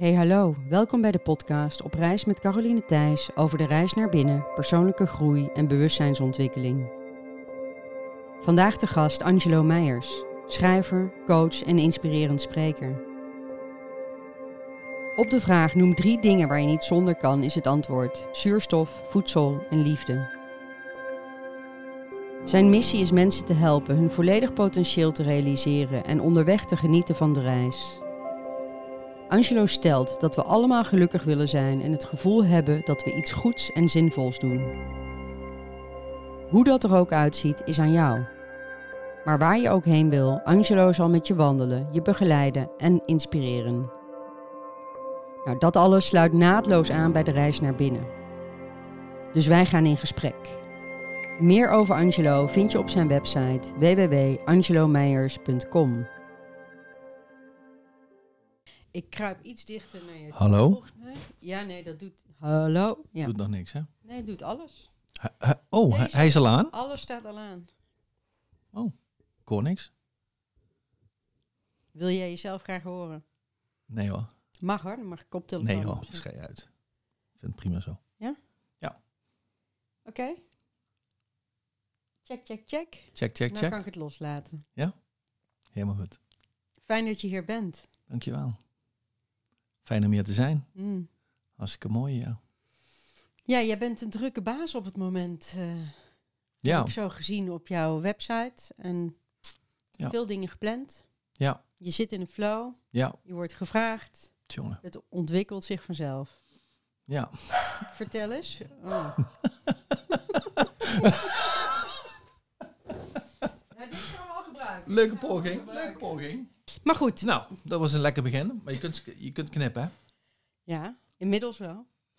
Hey hallo, welkom bij de podcast Op reis met Caroline Thijs over de reis naar binnen, persoonlijke groei en bewustzijnsontwikkeling. Vandaag de gast Angelo Meijers, schrijver, coach en inspirerend spreker. Op de vraag noem drie dingen waar je niet zonder kan is het antwoord zuurstof, voedsel en liefde. Zijn missie is mensen te helpen hun volledig potentieel te realiseren en onderweg te genieten van de reis. Angelo stelt dat we allemaal gelukkig willen zijn en het gevoel hebben dat we iets goeds en zinvols doen. Hoe dat er ook uitziet, is aan jou. Maar waar je ook heen wil, Angelo zal met je wandelen, je begeleiden en inspireren. Nou, dat alles sluit naadloos aan bij de reis naar binnen. Dus wij gaan in gesprek. Meer over Angelo vind je op zijn website www.angelomeijers.com. Ik kruip iets dichter naar je. Hallo? Ja, nee, dat doet. Hallo? Ja. Doet nog niks, hè? Nee, doet alles. Oh, hij- Deze- hij is al aan? Alles staat al aan. Ik hoor niks. Wil jij jezelf graag horen? Nee hoor. Mag hoor, dan mag ik koptelefoon Nee hoor, schei uit. Ik vind het prima zo. Oké. Check, check, check. Check, check, nou check. kan ik het loslaten. Helemaal goed. Fijn dat je hier bent. Dankjewel. Fijn om hier te zijn. Mm. Hartstikke mooi, ja. Ja, jij bent een drukke baas op het moment. eh Ja, Heb ik zo gezien op jouw website. En Ja. veel dingen gepland. ja, Je zit in een flow. ja. Je wordt gevraagd. Jongen. Het ontwikkelt zich vanzelf. Ja. Vertel eens. Oh. ja, dit gaan we al gebruiken. Leuke poging. Leuke poging. Maar goed. Nou, dat was een lekker begin. Maar je kunt, je kunt knippen, hè? Ja, inmiddels wel.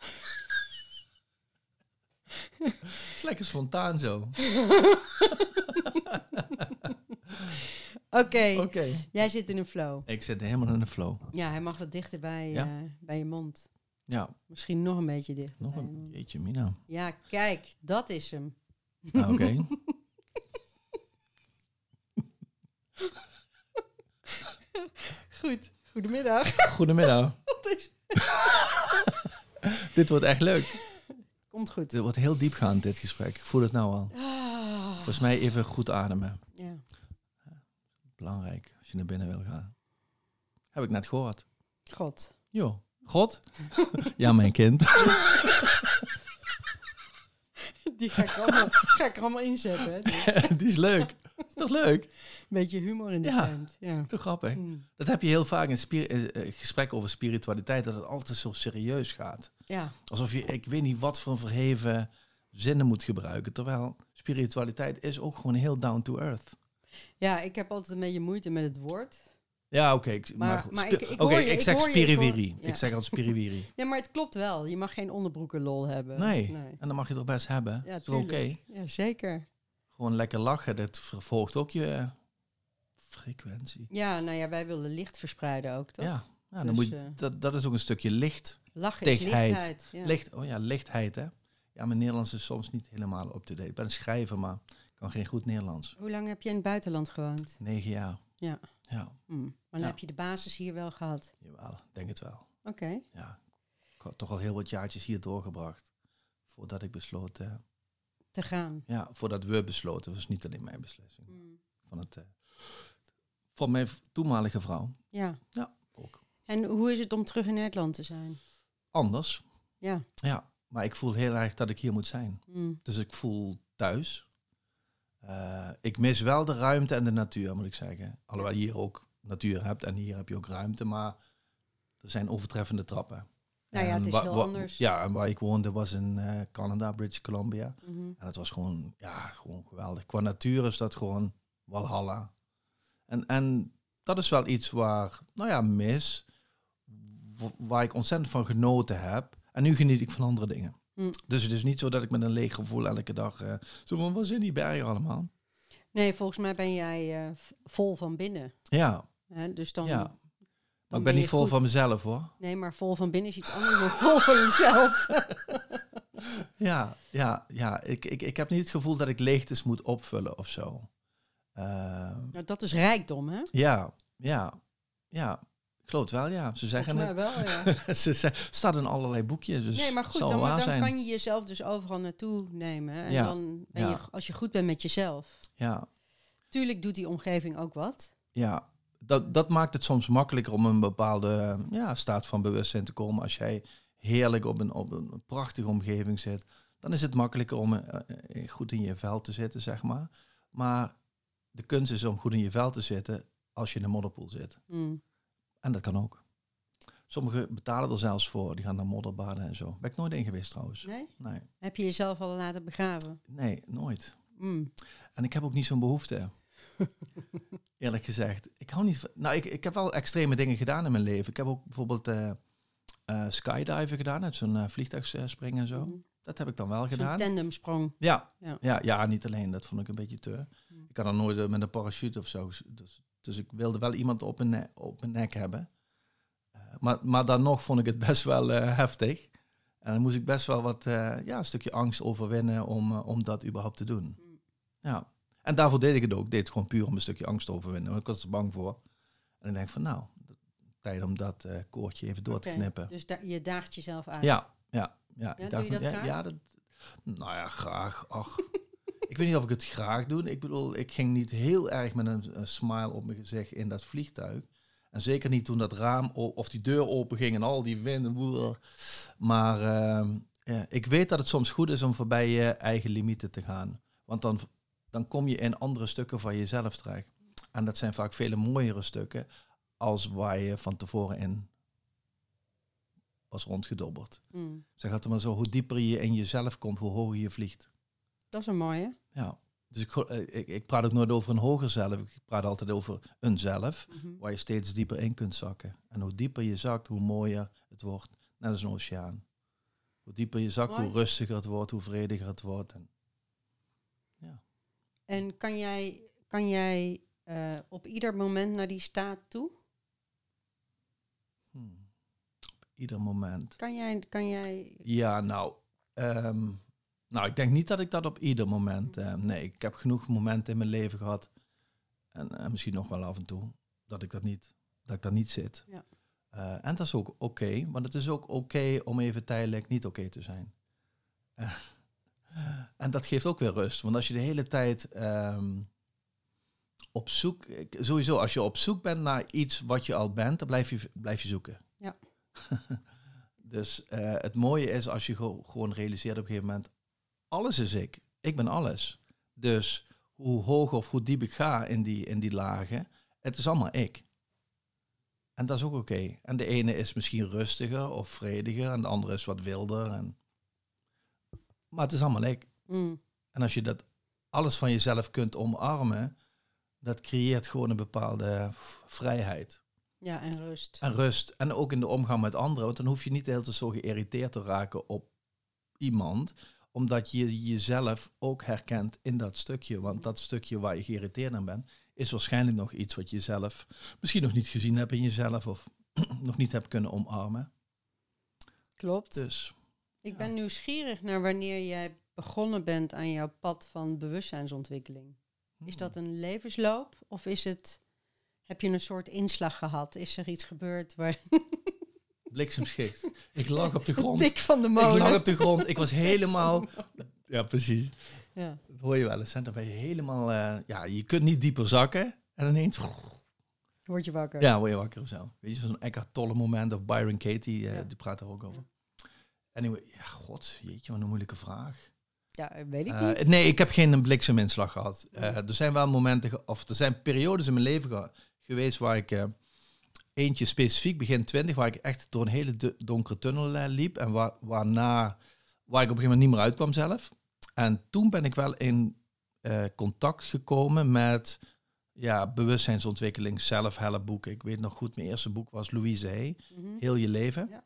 Het is lekker spontaan zo. Oké, jij zit in een flow. Ik zit helemaal in de flow. Ja, hij mag wat dichter bij, Ja. eh, bij je mond. Ja, Misschien nog een beetje dichter. nog een mond. jeetje mina. Ja, kijk, dat is hem. Ah, Oké. Goed. Goedemiddag. Goedemiddag. Wat is- Dit wordt echt leuk. Komt goed. Dit wordt heel diepgaand, dit gesprek. Ik voel het nou al. Ah. Volgens mij even goed ademen. Ja. Belangrijk als je naar binnen wil gaan. Heb ik net gehoord. God. Jo. God? ja, mijn kind. Die ga ik, allemaal, ga ik er allemaal inzetten. Hè? Die is leuk. Is toch leuk? Beetje humor in de Ja. tent. Ja. Toch grappig. Mm. Dat heb je heel vaak in eh, gesprekken over spiritualiteit, dat het altijd zo serieus gaat. ja. Alsof je, ik weet niet wat voor een verheven zinnen moet gebruiken. Terwijl spiritualiteit is ook gewoon heel down to earth. Ja, ik heb altijd een beetje moeite met het woord. Ja, oké. Maar- maar ik- je, zeg ik hoor- spiriwiri. ja. Ik zeg al spiriwiri. Ja, maar het klopt wel. Je mag geen onderbroeken lol hebben. Nee. nee. En dan mag je het best hebben. Ja, oké? Ja, zeker. Gewoon lekker lachen. Dat vervolgt ook je eh, frequentie. Ja, nou ja, wij willen licht verspreiden ook, toch? Ja, ja dan Dus, moet je, eh, dat, dat is ook een stukje licht. Lachen is lichtheid. Ja. Licht, oh ja, lichtheid hè. Ja, mijn Nederlands is soms niet helemaal up-to-date. Ik ben een schrijver, maar ik kan geen goed Nederlands. Hoe lang heb je in het buitenland gewoond? Negen jaar. Ja. Ja, Hm. Maar dan Ja. heb je de basis hier wel gehad. jawel, denk het wel. Oké. Ja, ik had toch al heel wat jaartjes hier doorgebracht. Voordat ik besloot, eh, Te gaan. ja, voordat we besloten, was niet alleen mijn beslissing. Hm. Van, het, eh, van mijn toenmalige vrouw. Ja. Ja, ook. En hoe is het om terug in Nederland te zijn? Anders. Ja. Ja, maar ik voel heel erg dat ik hier moet zijn. Hm. Dus ik voel thuis. Eh, ik mis wel de ruimte en de natuur, moet ik zeggen. Alhoewel je hier ook natuur hebt en hier heb je ook ruimte, maar er zijn overtreffende trappen. Nou ja, het is heel anders. Ja, en waar ik woonde was in eh, Canada, British Columbia. Mhm. En het was gewoon, ja, gewoon geweldig. Qua natuur is dat gewoon Walhalla. En, en dat is wel iets waar, nou ja, mis, wa- waar ik ontzettend van genoten heb. En nu geniet ik van andere dingen. Hm. Dus het is niet zo dat ik met een leeg gevoel elke dag, eh, zo van, wat zijn die bergen allemaal? Nee, volgens mij ben jij eh, vol van binnen. Ja? Dus dan, ja. Maar ik ben niet vol goed. van mezelf hoor. Nee, maar vol van binnen is iets anders dan vol van jezelf. Ja, ja, ja. Ik, ik, ik heb niet het gevoel dat ik leegtes moet opvullen of zo. Eh, nou, dat is rijkdom, hè? ja, ja, ja. Ik geloof het wel, ja. Ze zeggen het. wel, ja. Ze ze- staat in allerlei boekjes, dus nee, maar goed, dan, kan je jezelf dus overal naartoe nemen. En Ja, dan ben ja. je, als je goed bent met jezelf. Ja, Tuurlijk doet die omgeving ook wat. ja. Dat, dat maakt het soms makkelijker om een bepaalde ja, staat van bewustzijn te komen. Als jij heerlijk op een, op een prachtige omgeving zit, dan is het makkelijker om eh, eh, goed in je vel te zitten, zeg maar. Maar de kunst is om goed in je vel te zitten als je in een modderpoel zit. Mm. En dat kan ook. Sommigen betalen er zelfs voor. Die gaan naar modderbaden en zo. Ben ik nooit in geweest trouwens. Nee? Nee, Heb je jezelf al laten begraven? nee nooit. Mm. En ik heb ook niet zo'n behoefte. Eerlijk gezegd. Ik hou niet van... Nou, ik, ik heb wel extreme dingen gedaan in mijn leven. Ik heb ook bijvoorbeeld skydiven gedaan. Uit zo'n uh, vliegtuigspringen en zo. Mhm. Dat heb ik dan wel gedaan. tandemsprong. Ja. Ja. Ja. Ja, niet alleen. Dat vond ik een beetje te... Mm. Ik kan dan nooit met een parachute of zo. Dus, dus ik wilde wel iemand op mijn, ne- op mijn nek hebben. Maar, maar dan nog vond ik het best wel heftig. En dan moest ik best wel wat, ja, een stukje angst overwinnen om, om dat überhaupt te doen. Mm. Ja. En daarvoor deed ik het ook. Ik deed het gewoon puur om een stukje angst te overwinnen. Want ik was er bang voor. En ik denk van, nou, tijd om dat eh, koordje even door te knippen. Dus da- je daagt jezelf uit. Ja, ja, ja. ik dacht van, dat ja, ja, dat, nou ja, graag. Ach, ik weet niet of ik het graag doe. Ik bedoel, ik ging niet heel erg met een, een smile op mijn gezicht in dat vliegtuig. En zeker niet toen dat raam of die deur open ging en al die wind. en boel. Maar ehm, ja, ik weet dat het soms goed is om voorbij je eigen limieten te gaan. Want dan, dan kom je in andere stukken van jezelf terecht. En dat zijn vaak vele mooiere stukken als waar je van tevoren in was rondgedobberd. Mm. Zeg het maar zo, hoe dieper je in jezelf komt, hoe hoger je vliegt. Dat is een mooie. Ja. Dus ik, eh, ik, ik praat ook nooit over een hoger zelf. Ik praat altijd over een zelf, Mhm. waar je steeds dieper in kunt zakken. En hoe dieper je zakt, hoe mooier het wordt. Net als een oceaan. Hoe dieper je zakt, Mooi. hoe rustiger het wordt, hoe vrediger het wordt. En En kan jij, kan jij eh, op ieder moment naar die staat toe? hmm, op ieder moment. Kan jij, kan jij Ja, nou, ehm, nou, ik denk niet dat ik dat op ieder moment. eh, nee, ik heb genoeg momenten in mijn leven gehad. En, en misschien nog wel af en toe. Dat ik dat niet, dat ik daar niet zit. Ja. Eh, en dat is ook oké. want het is ook oké om even tijdelijk niet oké te zijn. En dat geeft ook weer rust. Want als je de hele tijd ehm, op zoek... Sowieso, als je op zoek bent naar iets wat je al bent, dan blijf je, blijf je zoeken. Ja. dus eh, het mooie is als je gewoon realiseert op een gegeven moment... Alles is ik. Ik ben alles. Dus hoe hoog of hoe diep ik ga in die, in die lagen, het is allemaal ik. En dat is ook oké. En de ene is misschien rustiger of vrediger en de andere is wat wilder. En... Maar het is allemaal ik. Mm. En als je dat alles van jezelf kunt omarmen, dat creëert gewoon een bepaalde vrijheid. Ja, en rust. En rust. En ook in de omgang met anderen. Want dan hoef je niet de hele tijd zo geïrriteerd te raken op iemand. Omdat je jezelf ook herkent in dat stukje. Want dat stukje waar je geïrriteerd aan bent, is waarschijnlijk nog iets wat je zelf misschien nog niet gezien hebt in jezelf. Of nog niet hebt kunnen omarmen. Klopt. Dus Ik ben nieuwsgierig naar wanneer jij begonnen bent aan jouw pad van bewustzijnsontwikkeling. Is dat een levensloop of is het, heb je een soort inslag gehad? Is er iets gebeurd waar... bliksemschicht. Ik lag op de grond. Dik van de Ik molen. lag op de grond. Ik was helemaal... Ja, precies. Ja. Dat hoor je wel eens. hè. Dan ben je helemaal... eh, ja, je kunt niet dieper zakken. En ineens... Word je wakker. Ja, word je wakker of zo. Weet je, zo'n Eckhart Tolle moment. Of Byron Katie, eh, Ja. die praat daar ook over. Anyway, ja, god, jeetje, wat een moeilijke vraag. Ja, weet ik Eh, niet. nee, ik heb geen blikseminslag gehad. Eh, er zijn wel momenten, of er zijn periodes in mijn leven ge- geweest waar ik... eh, eentje specifiek, begin 20, waar ik echt door een hele donkere tunnel eh, liep. En waar, waarna, waar ik op een gegeven moment niet meer uitkwam zelf. En toen ben ik wel in eh, contact gekomen met ja, bewustzijnsontwikkeling, zelfhelpboeken. Ik weet nog goed, mijn eerste boek was Louise Hay, Mhm. Heel je leven. Ja.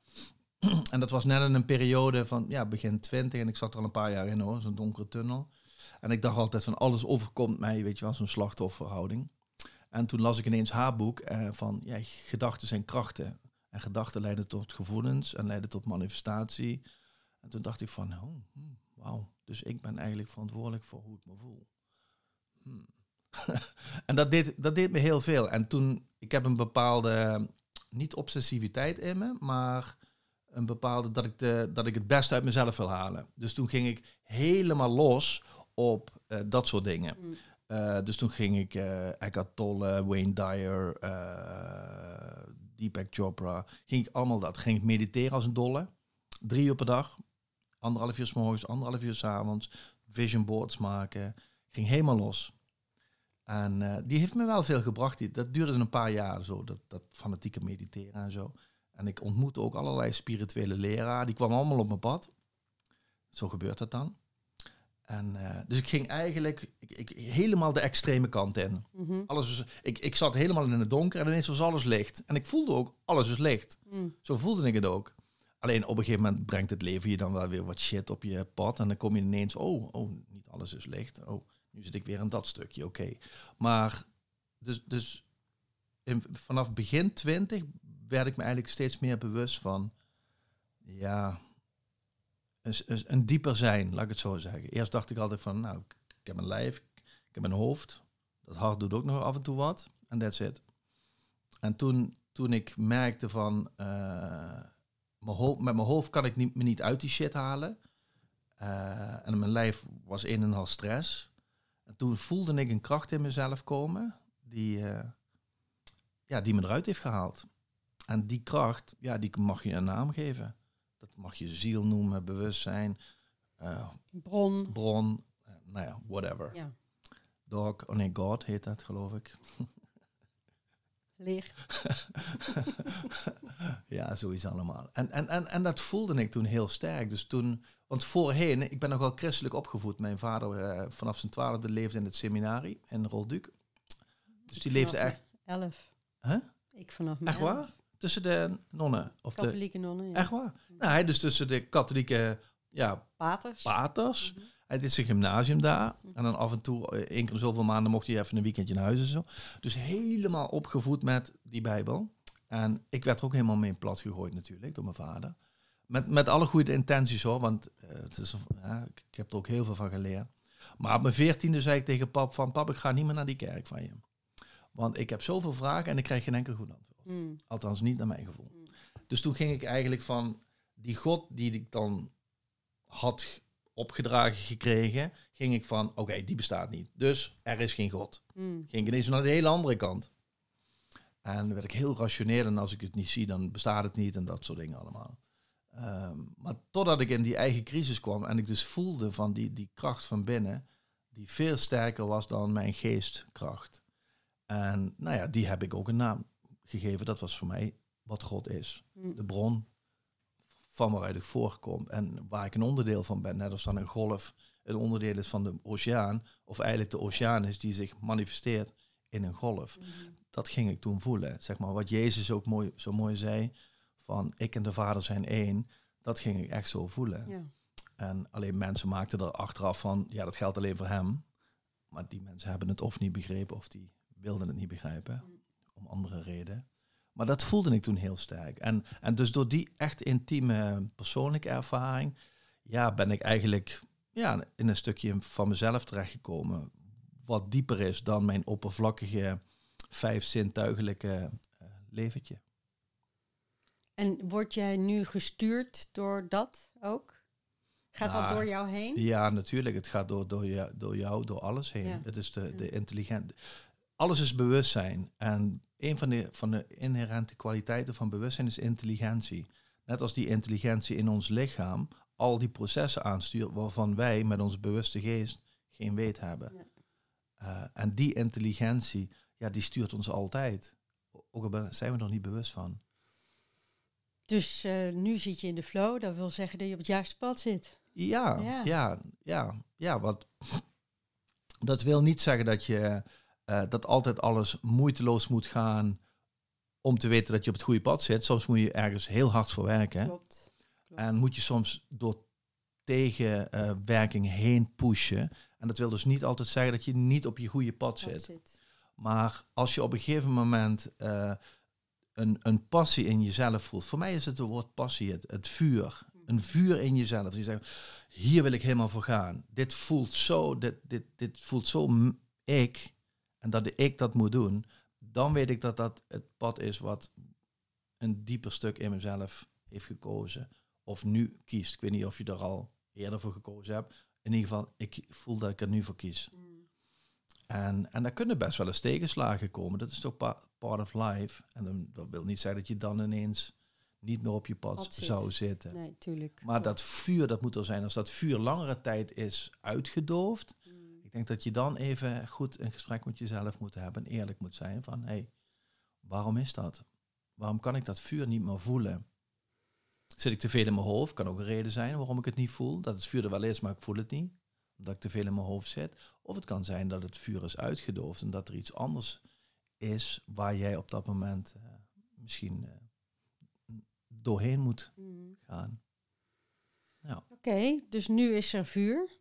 En dat was net in een periode van ja, begin 20 en ik zat er al een paar jaar in hoor, zo'n donkere tunnel. En ik dacht altijd van alles overkomt mij, weet je wel, zo'n slachtofferhouding. En toen las ik ineens haar boek eh, van ja, gedachten zijn krachten. En gedachten leiden tot gevoelens en leiden tot manifestatie. En toen dacht ik van, oh, hmm, wauw, dus ik ben eigenlijk verantwoordelijk voor hoe ik me voel. Hmm. en dat deed, dat deed me heel veel. En toen, ik heb een bepaalde niet obsessiviteit in me, maar een bepaalde dat ik, de, dat ik het beste uit mezelf wil halen. Dus toen ging ik helemaal los op eh, dat soort dingen. Mm. Eh, dus toen ging ik uh, Eckhart Tolle, Wayne Dyer, Deepak Chopra, ging ik allemaal dat. Ging ik mediteren als een dolle, drie uur per dag, anderhalf uur s morgens, anderhalf uur s avonds, vision boards maken. ging helemaal los. En die heeft me wel veel gebracht. Die, dat duurde een paar jaar zo, dat, dat fanatieke mediteren en zo. En ik ontmoette ook allerlei spirituele leraren. Die kwamen allemaal op mijn pad. Zo gebeurt dat dan. En, uh, dus ik ging eigenlijk ik, ik, helemaal de extreme kant in. Mhm. alles was, ik, ik zat helemaal in het donker en ineens was alles licht. En ik voelde ook, alles is licht. Mm. Zo voelde ik het ook. Alleen op een gegeven moment brengt het leven je dan wel weer wat shit op je pad. En dan kom je ineens, oh, oh niet alles is licht. Oh, nu zit ik weer in dat stukje, oké. Maar dus, dus in, vanaf begin 20 werd ik me eigenlijk steeds meer bewust van, ja, een, een, dieper zijn, laat ik het zo zeggen. Eerst dacht ik altijd van, nou, ik, heb een lijf, ik heb een hoofd, dat hart doet ook nog af en toe wat, en that's it. En toen, toen ik merkte van, uh, mijn hoofd, met mijn hoofd kan ik niet, me niet uit die shit halen, uh, en mijn lijf was een en al stress. En toen voelde ik een kracht in mezelf komen, die, uh, ja, die me eruit heeft gehaald. En die kracht, ja, die mag je een naam geven. Dat mag je ziel noemen, bewustzijn. Uh, bron. Bron, uh, nou ja, whatever. Ja. Dog, oh nee, God heet dat, geloof ik. Licht. ja, zoiets allemaal. En, en, en, en dat voelde ik toen heel sterk. Dus toen, want voorheen, ik ben nogal christelijk opgevoed. Mijn vader uh, vanaf zijn twaalfde leefde in het seminarie in Rolduc. Dus die leefde echt... Elf. Huh? Ik vanaf mijn Echt waar? Tussen de nonnen? Of katholieke de, nonnen, ja. Echt waar? Nou, hij dus tussen de katholieke ja, paters. paters. Mm -hmm. Hij deed zijn gymnasium daar. En dan af en toe, één keer zoveel maanden, mocht hij even een weekendje naar huis en zo. Dus helemaal opgevoed met die Bijbel. En ik werd er ook helemaal mee plat gegooid natuurlijk, door mijn vader. Met, met alle goede intenties hoor, want uh, het is, ja, ik heb er ook heel veel van geleerd. Maar op mijn veertiende zei ik tegen pap van, pap, ik ga niet meer naar die kerk van je. Want ik heb zoveel vragen en ik krijg geen enkel goed antwoord. Mm. Althans, niet naar mijn gevoel. Mm. Dus toen ging ik eigenlijk van die God die ik dan had opgedragen gekregen, ging ik van, oké, die bestaat niet. Dus er is geen God. Mm. Ging ik ineens naar de hele andere kant. En dan werd ik heel rationeel en als ik het niet zie, dan bestaat het niet en dat soort dingen allemaal. Um, maar totdat ik in die eigen crisis kwam en ik dus voelde van die, die kracht van binnen, die veel sterker was dan mijn geestkracht. En nou ja, die heb ik ook een naam gegeven. Dat was voor mij wat God is. Mm. De bron van waaruit ik voorkom en waar ik een onderdeel van ben. Net als dan een golf een onderdeel is van de oceaan, of eigenlijk de oceaan is die zich manifesteert in een golf. Mm. Dat ging ik toen voelen. Zeg maar wat Jezus ook mooi, zo mooi zei, van ik en de Vader zijn één, dat ging ik echt zo voelen. Ja. En alleen mensen maakten er achteraf van, ja, dat geldt alleen voor hem. Maar die mensen hebben het of niet begrepen of die wilden het niet begrijpen, om andere redenen. Maar dat voelde ik toen heel sterk. En, en dus door die echt intieme persoonlijke ervaring, ja, ben ik eigenlijk ja, in een stukje van mezelf terechtgekomen. Wat dieper is dan mijn oppervlakkige, vijf zintuigelijke uh, leventje. En word jij nu gestuurd door dat ook? Gaat Nou, dat door jou heen? Ja, natuurlijk. Het gaat door, door, jou, door jou, door alles heen. Ja. Het is de, Ja. de intelligent. Alles is bewustzijn. En een van de, van de inherente kwaliteiten van bewustzijn is intelligentie. Net als die intelligentie in ons lichaam al die processen aanstuurt waarvan wij met onze bewuste geest geen weet hebben. Ja. Eh, en die intelligentie, ja, die stuurt ons altijd. Ook al zijn we er nog niet bewust van. Dus eh, nu zit je in de flow. Dat wil zeggen dat je op het juiste pad zit. Ja, Ja. ja, ja, ja, wat dat wil niet zeggen dat je eh, dat altijd alles moeiteloos moet gaan om te weten dat je op het goede pad zit. Soms moet je ergens heel hard voor werken. Klopt. Klopt. En moet je soms door tegenwerking heen pushen. En dat wil dus niet altijd zeggen dat je niet op je goede pad zit. zit. Maar als je op een gegeven moment eh, een, een passie in jezelf voelt. Voor mij is het het woord passie, het, het vuur. Een vuur in jezelf. Die zegt, hier wil ik helemaal voor gaan. Dit voelt zo, dit, dit, dit voelt zo ik. En dat ik dat moet doen. Dan weet ik dat dat het pad is wat, een dieper stuk in mezelf heeft gekozen. Of nu kiest. Ik weet niet of je er al eerder voor gekozen hebt. In ieder geval, ik voel dat ik er nu voor kies. Mm. En, en daar kunnen best wel eens tegenslagen komen. Dat is toch pa- part of life. En dan, dat wil niet zeggen dat je dan ineens niet meer op je pad zou zitten. Nee, tuurlijk. Maar dat vuur, dat moet er zijn. Als dat vuur langere tijd is uitgedoofd, denk dat je dan even goed een gesprek met jezelf moet hebben en eerlijk moet zijn van, hé, hey, waarom is dat? Waarom kan ik dat vuur niet meer voelen? Zit ik te veel in mijn hoofd? Kan ook een reden zijn waarom ik het niet voel. Dat het vuur er wel is, maar ik voel het niet. Omdat ik te veel in mijn hoofd zit. Of het kan zijn dat het vuur is uitgedoofd en dat er iets anders is waar jij op dat moment eh, misschien eh, doorheen moet Mm. gaan. Oké, dus nu is er vuur.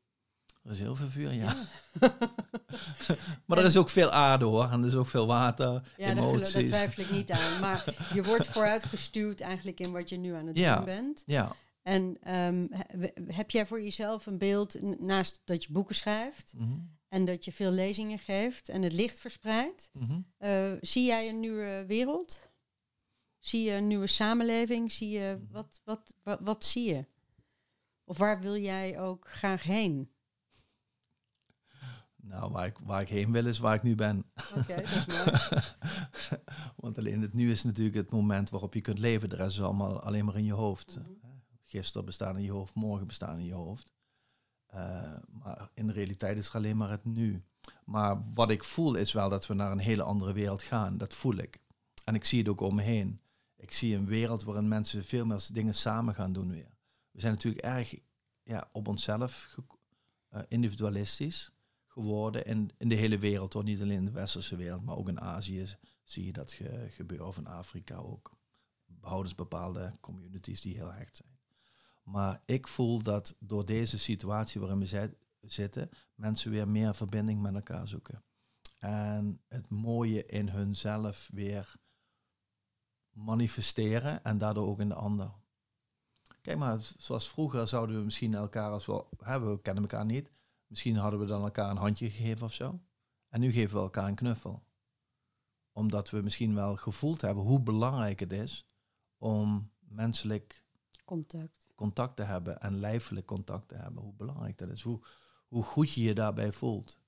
Er is heel veel vuur, ja. maar er is ook veel aarde hoor. En er is ook veel water, Ja, emoties. daar twijfel ik niet aan. Maar je wordt vooruitgestuurd eigenlijk in wat je nu aan het Ja. doen bent. Ja, En ehm, he- heb jij voor jezelf een beeld, naast dat je boeken schrijft mhm, en dat je veel lezingen geeft en het licht verspreidt, eh, zie jij een nieuwe wereld? Zie je een nieuwe samenleving? Zie je, Mhm. wat, wat, wat, wat zie je? Of waar wil jij ook graag heen? Nou, waar ik, waar ik heen wil is waar ik nu ben. Oké, dat is mooi. Want alleen het nu is natuurlijk het moment waarop je kunt leven. De rest is allemaal alleen maar in je hoofd. Mhm. Gisteren bestaan in je hoofd, morgen bestaan in je hoofd. Eh, maar in de realiteit is er alleen maar het nu. Maar wat ik voel is wel dat we naar een hele andere wereld gaan. Dat voel ik. En ik zie het ook om me heen. Ik zie een wereld waarin mensen veel meer dingen samen gaan doen weer. We zijn natuurlijk erg ja, op onszelf eh, individualistisch geworden in, in de hele wereld. Hoor. Niet alleen in de westerse wereld, maar ook in Azië zie je dat ge- gebeuren. Of in Afrika ook. Behoudens bepaalde communities die heel hecht zijn. Maar ik voel dat door deze situatie waarin we zi- zitten, mensen weer meer verbinding met elkaar zoeken. En het mooie in hunzelf weer manifesteren en daardoor ook in de ander. Kijk maar, zoals vroeger zouden we misschien elkaar als wel, hè, we kennen elkaar niet, misschien hadden we dan elkaar een handje gegeven of zo. En nu geven we elkaar een knuffel. Omdat we misschien wel gevoeld hebben hoe belangrijk het is om menselijk Contact. contact te hebben en lijfelijk contact te hebben. Hoe belangrijk dat is. Hoe, hoe goed je je daarbij voelt.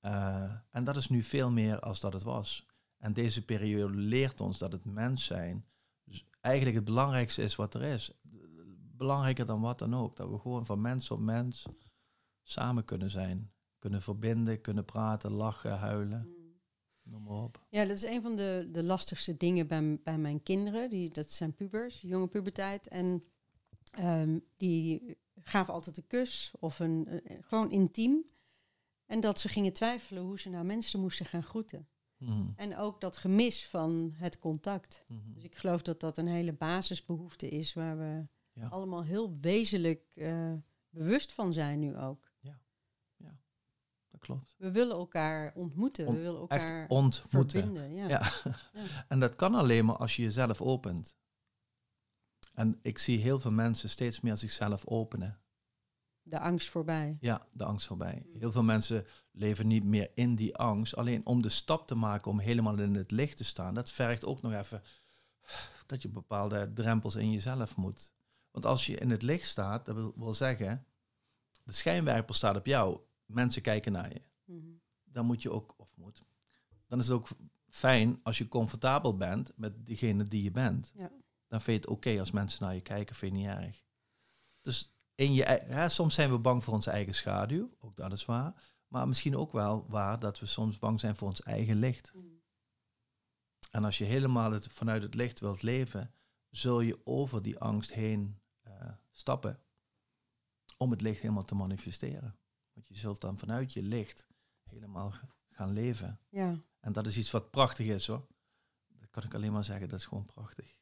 Eh, en dat is nu veel meer als dat het was. En deze periode leert ons dat het mens zijn dus eigenlijk het belangrijkste is wat er is. Belangrijker dan wat dan ook. Dat we gewoon van mens op mens samen kunnen zijn. Kunnen verbinden, kunnen praten, lachen, huilen. Noem maar op. Ja, dat is een van de, de lastigste dingen bij, bij mijn kinderen. Die, dat zijn pubers, jonge puberteit. En ehm, die gaven altijd een kus of een, gewoon intiem. En dat ze gingen twijfelen hoe ze nou mensen moesten gaan groeten. Mhm. En ook dat gemis van het contact. Mhm. Dus ik geloof dat dat een hele basisbehoefte is waar we Ja. allemaal heel wezenlijk eh, bewust van zijn nu ook. Klopt. We willen elkaar ontmoeten, Om- we willen Echt elkaar ontmoeten. verbinden. Ja. Ja. Ja. En dat kan alleen maar als je jezelf opent. En ik zie heel veel mensen steeds meer zichzelf openen. De angst voorbij. Ja, de angst voorbij. Mm. Heel veel mensen leven niet meer in die angst. Alleen om de stap te maken om helemaal in het licht te staan, dat vergt ook nog even dat je bepaalde drempels in jezelf moet. Want als je in het licht staat, dat wil, wil zeggen, de schijnwerper staat op jou, mensen kijken naar je. Mhm. Dan moet je ook, of moet, dan is het ook fijn als je comfortabel bent met degene die je bent. Ja. Dan vind je het oké als mensen naar je kijken, vind je niet erg. Dus in je, hè, soms zijn we bang voor onze eigen schaduw, ook dat is waar. Maar misschien ook wel waar dat we soms bang zijn voor ons eigen licht. Mhm. En als je helemaal het, vanuit het licht wilt leven, zul je over die angst heen eh, stappen. Om het licht helemaal te manifesteren. Want je zult dan vanuit je licht helemaal gaan leven. Ja. En dat is iets wat prachtig is hoor. Dat kan ik alleen maar zeggen, dat is gewoon prachtig.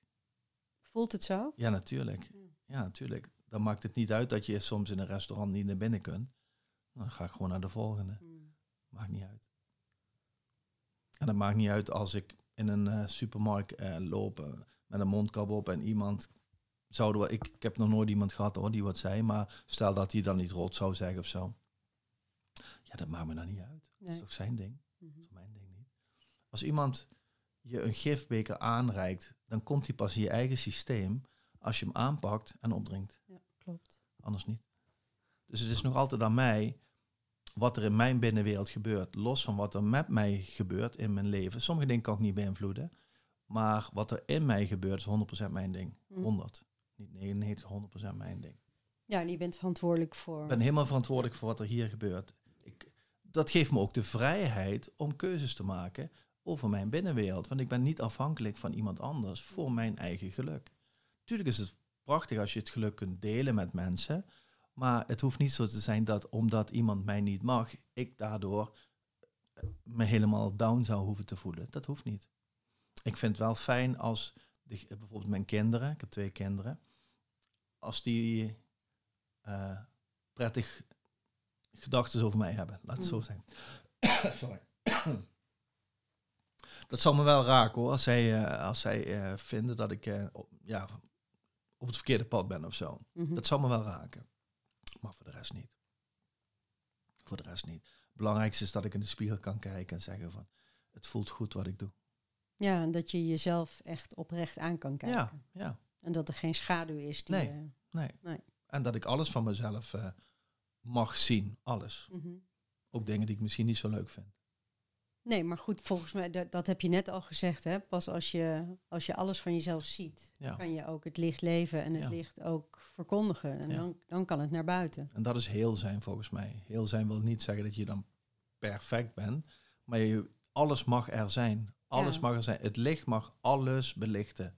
Voelt het zo? Ja, natuurlijk. Ja. Natuurlijk. Dan maakt het niet uit dat je soms in een restaurant niet naar binnen kunt. Dan ga ik gewoon naar de volgende. Mhm. Maakt niet uit. En dat maakt niet uit als ik in een eh, supermarkt eh, loop eh, met een mondkap op en iemand zouden we, ik, ik heb nog nooit iemand gehad hoor die wat zei, maar stel dat hij dan niet rot zou zeggen of zo. Ja, dat maakt me dan niet uit. Dat is toch zijn ding? Mhm. Dat is mijn ding niet. Als iemand je een gifbeker aanreikt, dan komt die pas in je eigen systeem als je hem aanpakt en opdrinkt. Ja, klopt. Anders niet. Dus het is nog altijd aan mij wat er in mijn binnenwereld gebeurt. Los van wat er met mij gebeurt in mijn leven. Sommige dingen kan ik niet beïnvloeden. Maar wat er in mij gebeurt is 100% mijn ding. Mm. 100. Niet 99, 100% mijn ding. Ja, en je bent verantwoordelijk voor. Ik ben helemaal verantwoordelijk voor wat er hier gebeurt. Dat geeft me ook de vrijheid om keuzes te maken over mijn binnenwereld. Want ik ben niet afhankelijk van iemand anders voor mijn eigen geluk. Tuurlijk is het prachtig als je het geluk kunt delen met mensen. Maar het hoeft niet zo te zijn dat omdat iemand mij niet mag, ik daardoor me helemaal down zou hoeven te voelen. Dat hoeft niet. Ik vind het wel fijn als de, bijvoorbeeld mijn kinderen, ik heb twee kinderen, als die eh, prettig gedachten over mij hebben. Laat het zo Mm. zijn. Sorry. dat zal me wel raken hoor, als zij, eh, als zij eh, vinden dat ik eh, op, ja, op het verkeerde pad ben of zo. Mhm. Dat zal me wel raken. Maar voor de rest niet. Voor de rest niet. Het belangrijkste is dat ik in de spiegel kan kijken en zeggen van, het voelt goed wat ik doe. Ja, en dat je jezelf echt oprecht aan kan kijken. Ja, ja. En dat er geen schaduw is die. Nee. Nee. Nee. En dat ik alles van mezelf mag zien. Alles. mhm. Ook dingen die ik misschien niet zo leuk vind. Nee, maar goed, volgens mij, dat, dat heb je net al gezegd, hè? Pas als je, als je alles van jezelf ziet, Ja. kan je ook het licht leven en het Ja. licht ook verkondigen. En Ja. dan, dan kan het naar buiten. En dat is heel zijn volgens mij. Heel zijn wil niet zeggen dat je dan perfect bent. Maar je, alles mag er zijn. Alles mag er zijn. Het licht mag alles belichten.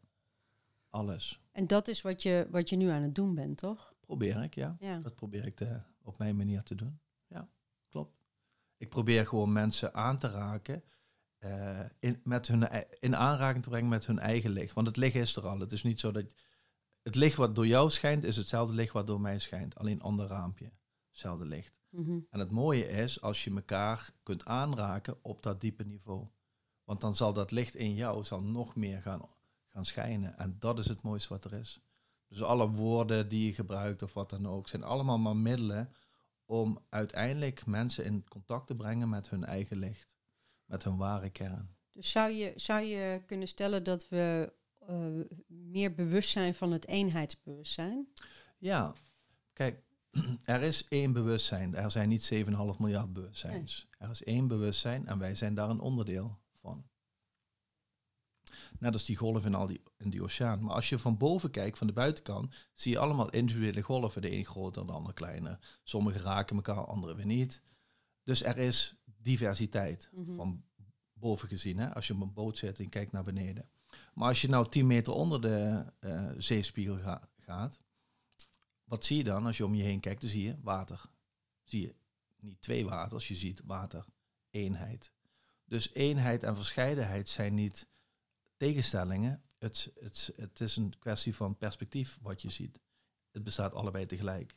Alles. En dat is wat je, wat je nu aan het doen bent, toch? Probeer ik. Ja. Dat probeer ik te, op mijn manier te doen. Ja, klopt. Ik probeer gewoon mensen aan te raken. eh, in, met hun, in aanraking te brengen met hun eigen licht. Want het licht is er al. Het is niet zo dat... Het licht wat door jou schijnt, is hetzelfde licht wat door mij schijnt. Alleen ander raampje. Hetzelfde licht. Mhm. En het mooie is als je elkaar kunt aanraken op dat diepe niveau. Want dan zal dat licht in jou zal nog meer gaan, gaan schijnen. En dat is het mooiste wat er is. Dus alle woorden die je gebruikt of wat dan ook, zijn allemaal maar middelen om uiteindelijk mensen in contact te brengen met hun eigen licht. Met hun ware kern. Dus zou je, zou je kunnen stellen dat we eh, meer bewust zijn van het eenheidsbewustzijn? Ja, kijk, er is één bewustzijn. Er zijn niet 7,5 miljard bewustzijns. Er is één bewustzijn en wij zijn daar een onderdeel van. Net als die golf in, al die, in die oceaan. Maar als je van boven kijkt, van de buitenkant, zie je allemaal individuele golven. De een groter, de ander kleiner. Sommige raken elkaar, andere weer niet. Dus er is diversiteit Mhm. van boven gezien. Hè? Als je op een boot zit en kijkt naar beneden. Maar als je nou 10 meter onder de eh, zeespiegel ga- gaat, wat zie je dan als je om je heen kijkt? Dan zie je water. Zie je niet twee waters, je ziet water. Eenheid. Dus eenheid en verscheidenheid zijn niet tegenstellingen. Het, het, het is een kwestie van perspectief wat je ziet. Het bestaat allebei tegelijk.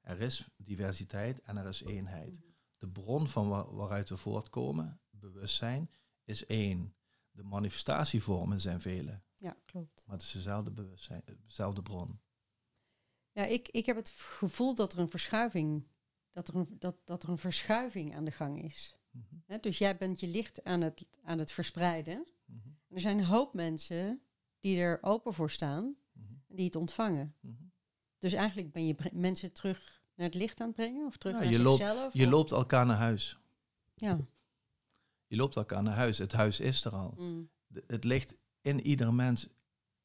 Er is diversiteit en er is eenheid. De bron van wa- waaruit we voortkomen, bewustzijn, is één. De manifestatievormen zijn vele, Ja, klopt. maar het is dezelfde bewustzijn, dezelfde bron. Ja, ik, ik heb het gevoel dat er een verschuiving, dat er een, dat, dat er een verschuiving aan de gang is. Mhm, dus jij bent je licht aan het, aan het verspreiden. mhm, Er zijn een hoop mensen die er open voor staan mhm, en die het ontvangen. mhm. Dus eigenlijk ben je mensen terug naar het licht aan het brengen of terug Ja, naar je loopt-. Je of- loopt elkaar naar huis. Ja. Je loopt elkaar naar huis. Het huis is er al. Mm. De- het licht in iedere mens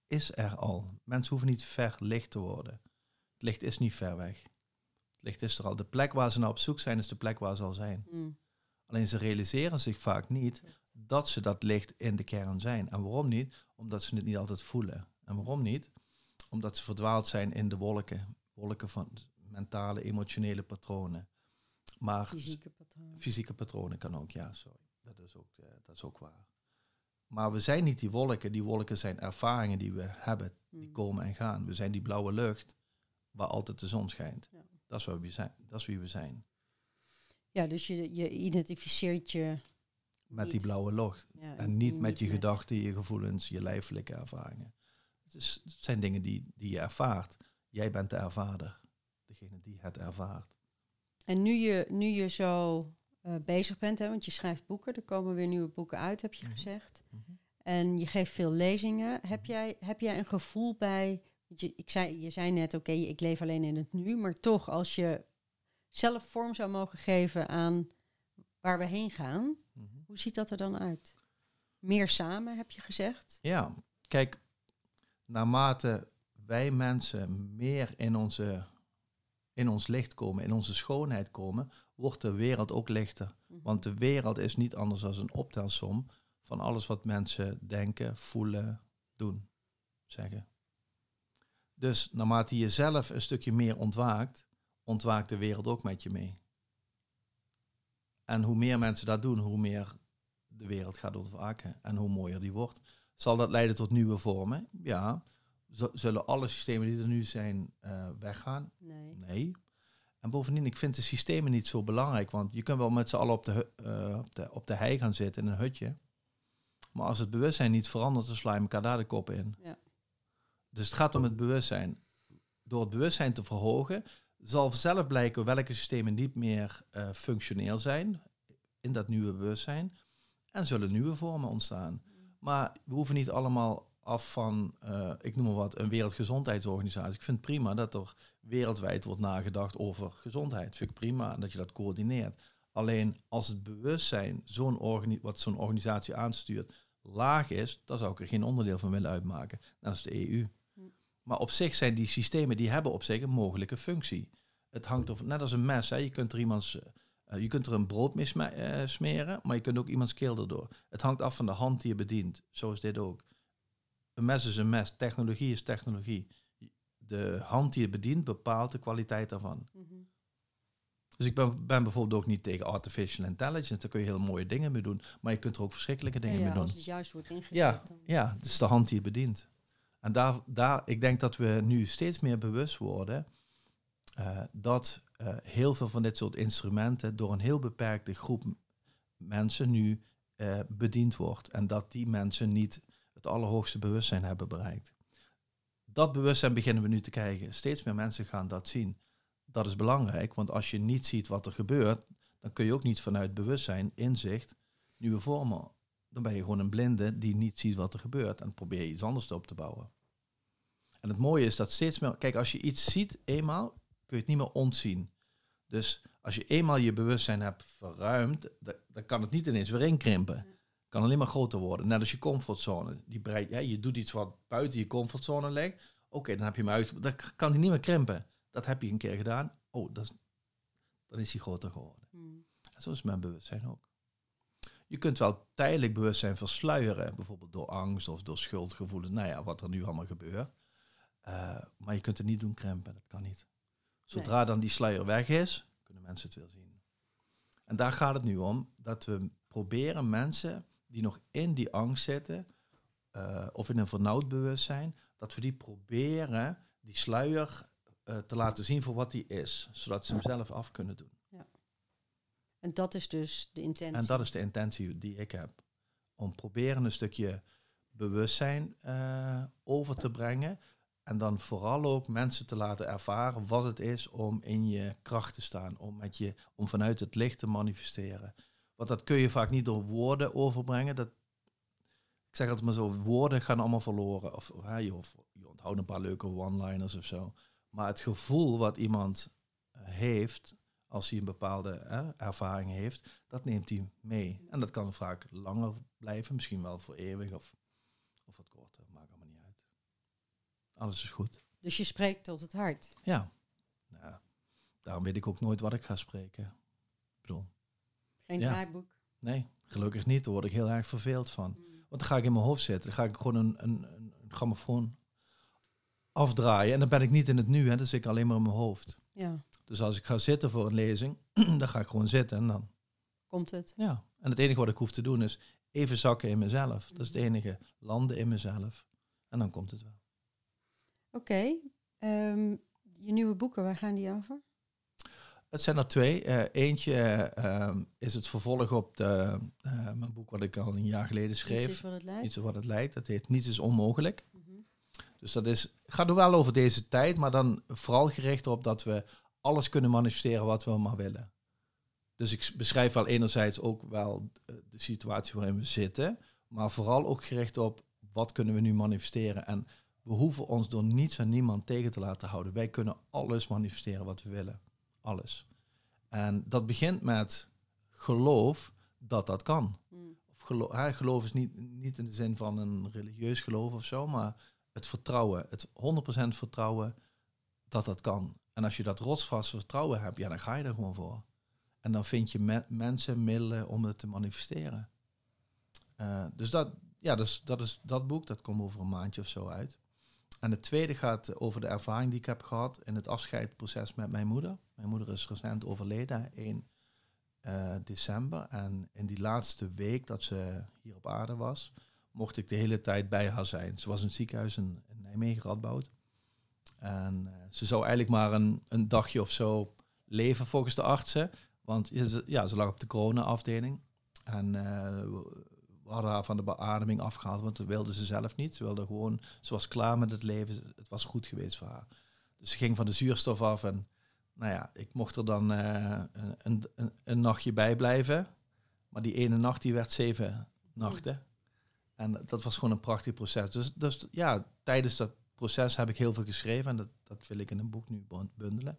is er al. Mensen hoeven niet ver licht te worden. Het licht is niet ver weg. Het licht is er al. De plek waar ze naar op zoek zijn, is de plek waar ze al zijn. Mm. Alleen ze realiseren zich vaak niet dat ze dat licht in de kern zijn. En waarom niet? Omdat ze het niet altijd voelen. En waarom niet? Omdat ze verdwaald zijn in de wolken. Wolken van mentale, emotionele patronen. Maar Fysieke patroon. fysieke patronen kan ook, ja, sorry. Dat is ook, eh, dat is ook waar. Maar we zijn niet die wolken. Die wolken zijn ervaringen die we hebben, die Mm. komen en gaan. We zijn die blauwe lucht waar altijd de zon schijnt. Ja. Dat, is wat we zijn. dat is wie we zijn. Ja, dus je, je identificeert je. Met die blauwe. Ja, En niet met je gedachten, je gevoelens, je lijfelijke ervaringen. Het, is, het zijn dingen die, die je ervaart. Jij bent de ervaarder. Degene die het ervaart. En nu je, nu je zo eh, bezig bent, hè, want je schrijft boeken, er komen weer nieuwe boeken uit, heb je Mhm. gezegd. Mhm. En je geeft veel lezingen. Heb jij, heb jij een gevoel bij... Je, ik zei, je zei net, oké, ik leef alleen in het nu. Maar toch, als je zelf vorm zou mogen geven aan waar we heen gaan... Hoe ziet dat er dan uit? Meer samen, heb je gezegd? Ja, kijk, naarmate wij mensen meer in, onze, in ons licht komen, in onze schoonheid komen, wordt de wereld ook lichter. Mhm. Want de wereld is niet anders dan een optelsom van alles wat mensen denken, voelen, doen, zeggen. Dus naarmate je zelf een stukje meer ontwaakt, ontwaakt de wereld ook met je mee. En hoe meer mensen dat doen, hoe meer de wereld gaat ontwaken en hoe mooier die wordt. Zal dat leiden tot nieuwe vormen? Ja. Zullen alle systemen die er nu zijn eh, weggaan? Nee. Nee. En bovendien, ik vind de systemen niet zo belangrijk, want je kunt wel met z'n allen op de, eh, op, de, op de hei gaan zitten in een hutje. Maar als het bewustzijn niet verandert, dan sla je elkaar daar de kop in. Ja. Dus het gaat om het bewustzijn. Door het bewustzijn te verhogen, zal zelf blijken welke systemen niet meer eh, functioneel zijn in dat nieuwe bewustzijn. En zullen nieuwe vormen ontstaan. Maar we hoeven niet allemaal af van, eh, ik noem maar wat, een wereldgezondheidsorganisatie. Ik vind het prima dat er wereldwijd wordt nagedacht over gezondheid. Vind ik prima dat je dat coördineert. Alleen als het bewustzijn, zo'n wat zo'n organisatie aanstuurt, laag is, dan zou ik er geen onderdeel van willen uitmaken. Dat is de EU. Maar op zich zijn die systemen, die hebben op zich een mogelijke functie. Het hangt er, net als een mes, hè. je kunt er iemands, eh, je kunt er een brood mee eh, smeren, maar je kunt ook iemands keel erdoor. Het hangt af van de hand die je bedient. Zo is dit ook. Een mes is een mes, technologie is technologie. De hand die je bedient bepaalt de kwaliteit daarvan. Mhm. Dus ik ben, ben bijvoorbeeld ook niet tegen artificial intelligence. Daar kun je hele mooie dingen mee doen. Maar je kunt er ook verschrikkelijke dingen Ja, mee doen. als het juist wordt ingezet. Ja, dan- ja, het is de hand die je bedient. En daar, daar, ik denk dat we nu steeds meer bewust worden eh, dat eh, heel veel van dit soort instrumenten door een heel beperkte groep mensen nu eh, bediend wordt. En dat die mensen niet het allerhoogste bewustzijn hebben bereikt. Dat bewustzijn beginnen we nu te krijgen. Steeds meer mensen gaan dat zien. Dat is belangrijk, want als je niet ziet wat er gebeurt, dan kun je ook niet vanuit bewustzijn, inzicht, nieuwe vormen dan ben je gewoon een blinde die niet ziet wat er gebeurt en probeer je iets anders op te bouwen. En het mooie is dat steeds meer, kijk, als je iets ziet eenmaal, kun je het niet meer ontzien. Dus als je eenmaal je bewustzijn hebt verruimd, da- dan kan het niet ineens weer inkrimpen. Het kan alleen maar groter worden. Net als je comfortzone. Die breid, ja, je doet iets wat buiten je comfortzone ligt. Oké, dan heb je hem uit. Dan kan hij niet meer krimpen. Dat heb je een keer gedaan. Oh, dat is, dan is hij groter geworden. Mm. En zo is mijn bewustzijn ook. Je kunt wel tijdelijk bewustzijn versluieren, bijvoorbeeld door angst of door schuldgevoelens, nou ja, wat er nu allemaal gebeurt. Eh, maar je kunt het niet doen krimpen, dat kan niet. Zodra dan die sluier weg is, kunnen mensen het weer zien. En daar gaat het nu om, dat we proberen mensen die nog in die angst zitten, eh, of in een vernauwd bewustzijn, dat we die proberen die sluier eh, te laten zien voor wat die is, zodat ze hem zelf af kunnen doen. En dat is dus de intentie. En dat is de intentie die ik heb. Om proberen een stukje bewustzijn eh, over te brengen. En dan vooral ook mensen te laten ervaren wat het is om in je kracht te staan. Om, met je, om vanuit het licht te manifesteren. Want dat kun je vaak niet door woorden overbrengen. Dat, ik zeg altijd maar zo, woorden gaan allemaal verloren. Of, hè, je, onthoudt een paar leuke one-liners of zo. Maar het gevoel wat iemand heeft, als hij een bepaalde hè, ervaring heeft, dat neemt hij mee. En dat kan vaak langer blijven, misschien wel voor eeuwig of, of wat korter. Maakt allemaal niet uit. Alles is goed. Dus je spreekt tot het hart. Ja. Daarom weet ik ook nooit wat ik ga spreken. Ik bedoel, Geen Ja. draaiboek. nee, gelukkig niet. Daar word ik heel erg verveeld van. Mm. Want dan ga ik in mijn hoofd zitten. Dan ga ik gewoon een, een, een, een grammofoon afdraaien. En dan ben ik niet in het nu, hè. dan zit ik alleen maar in mijn hoofd. Ja, Dus als ik ga zitten voor een lezing, dan ga ik gewoon zitten en dan komt het. Ja, en het enige wat ik hoef te doen is even zakken in mezelf. Dat is het enige. Landen in mezelf. En dan komt het wel. Oké. ehm, je nieuwe boeken, waar gaan die over? Het zijn er twee. Eh, eentje ehm, is het vervolg op de, eh, mijn boek wat ik al een jaar geleden Iets schreef. is wat het lijkt. Iets wat het lijkt. Dat heet Niets is onmogelijk. Mhm. Dus dat is, gaat er wel over deze tijd, maar dan vooral gericht op dat we alles kunnen manifesteren wat we maar willen. Dus ik beschrijf wel enerzijds ook wel eh, de situatie waarin we zitten, Maar vooral ook gericht op wat kunnen we nu manifesteren. En we hoeven ons door niets en niemand tegen te laten houden. Wij kunnen alles manifesteren wat we willen. Alles. En dat begint met geloof dat dat kan. Mm. Of geloof, hè, geloof is niet, niet in de zin van een religieus geloof of zo, maar het vertrouwen, het 100% vertrouwen dat dat kan. En als je dat rotsvast vertrouwen hebt, ja, dan ga je er gewoon voor. En dan vind je me- mensen, middelen om het te manifesteren. Eh, dus dat, ja, dus dat is dat boek, dat komt over een maandje of zo uit. En het tweede gaat over de ervaring die ik heb gehad in het afscheidproces met mijn moeder. Mijn moeder is recent overleden, 1 eh, december. En in die laatste week dat ze hier op aarde was, mocht ik de hele tijd bij haar zijn. Ze was in het ziekenhuis in, in Nijmegen, Radboud. En eh, ze zou eigenlijk maar een, een dagje of zo leven volgens de artsen. Want ze- ja, ze lag op de corona-afdeling. En eh, we hadden haar van de beademing afgehaald, want dat wilde ze zelf niet. Ze wilde gewoon, ze was klaar met het leven. Het was goed geweest voor haar. Dus ze ging van de zuurstof af en nou ja, ik mocht er dan eh, een, een, een, een nachtje bij blijven. Maar die ene nacht die werd zeven nachten. En dat was gewoon een prachtig proces. Dus, dus ja, tijdens dat proces heb ik heel veel geschreven. En dat, dat wil ik in een boek nu bun- bundelen.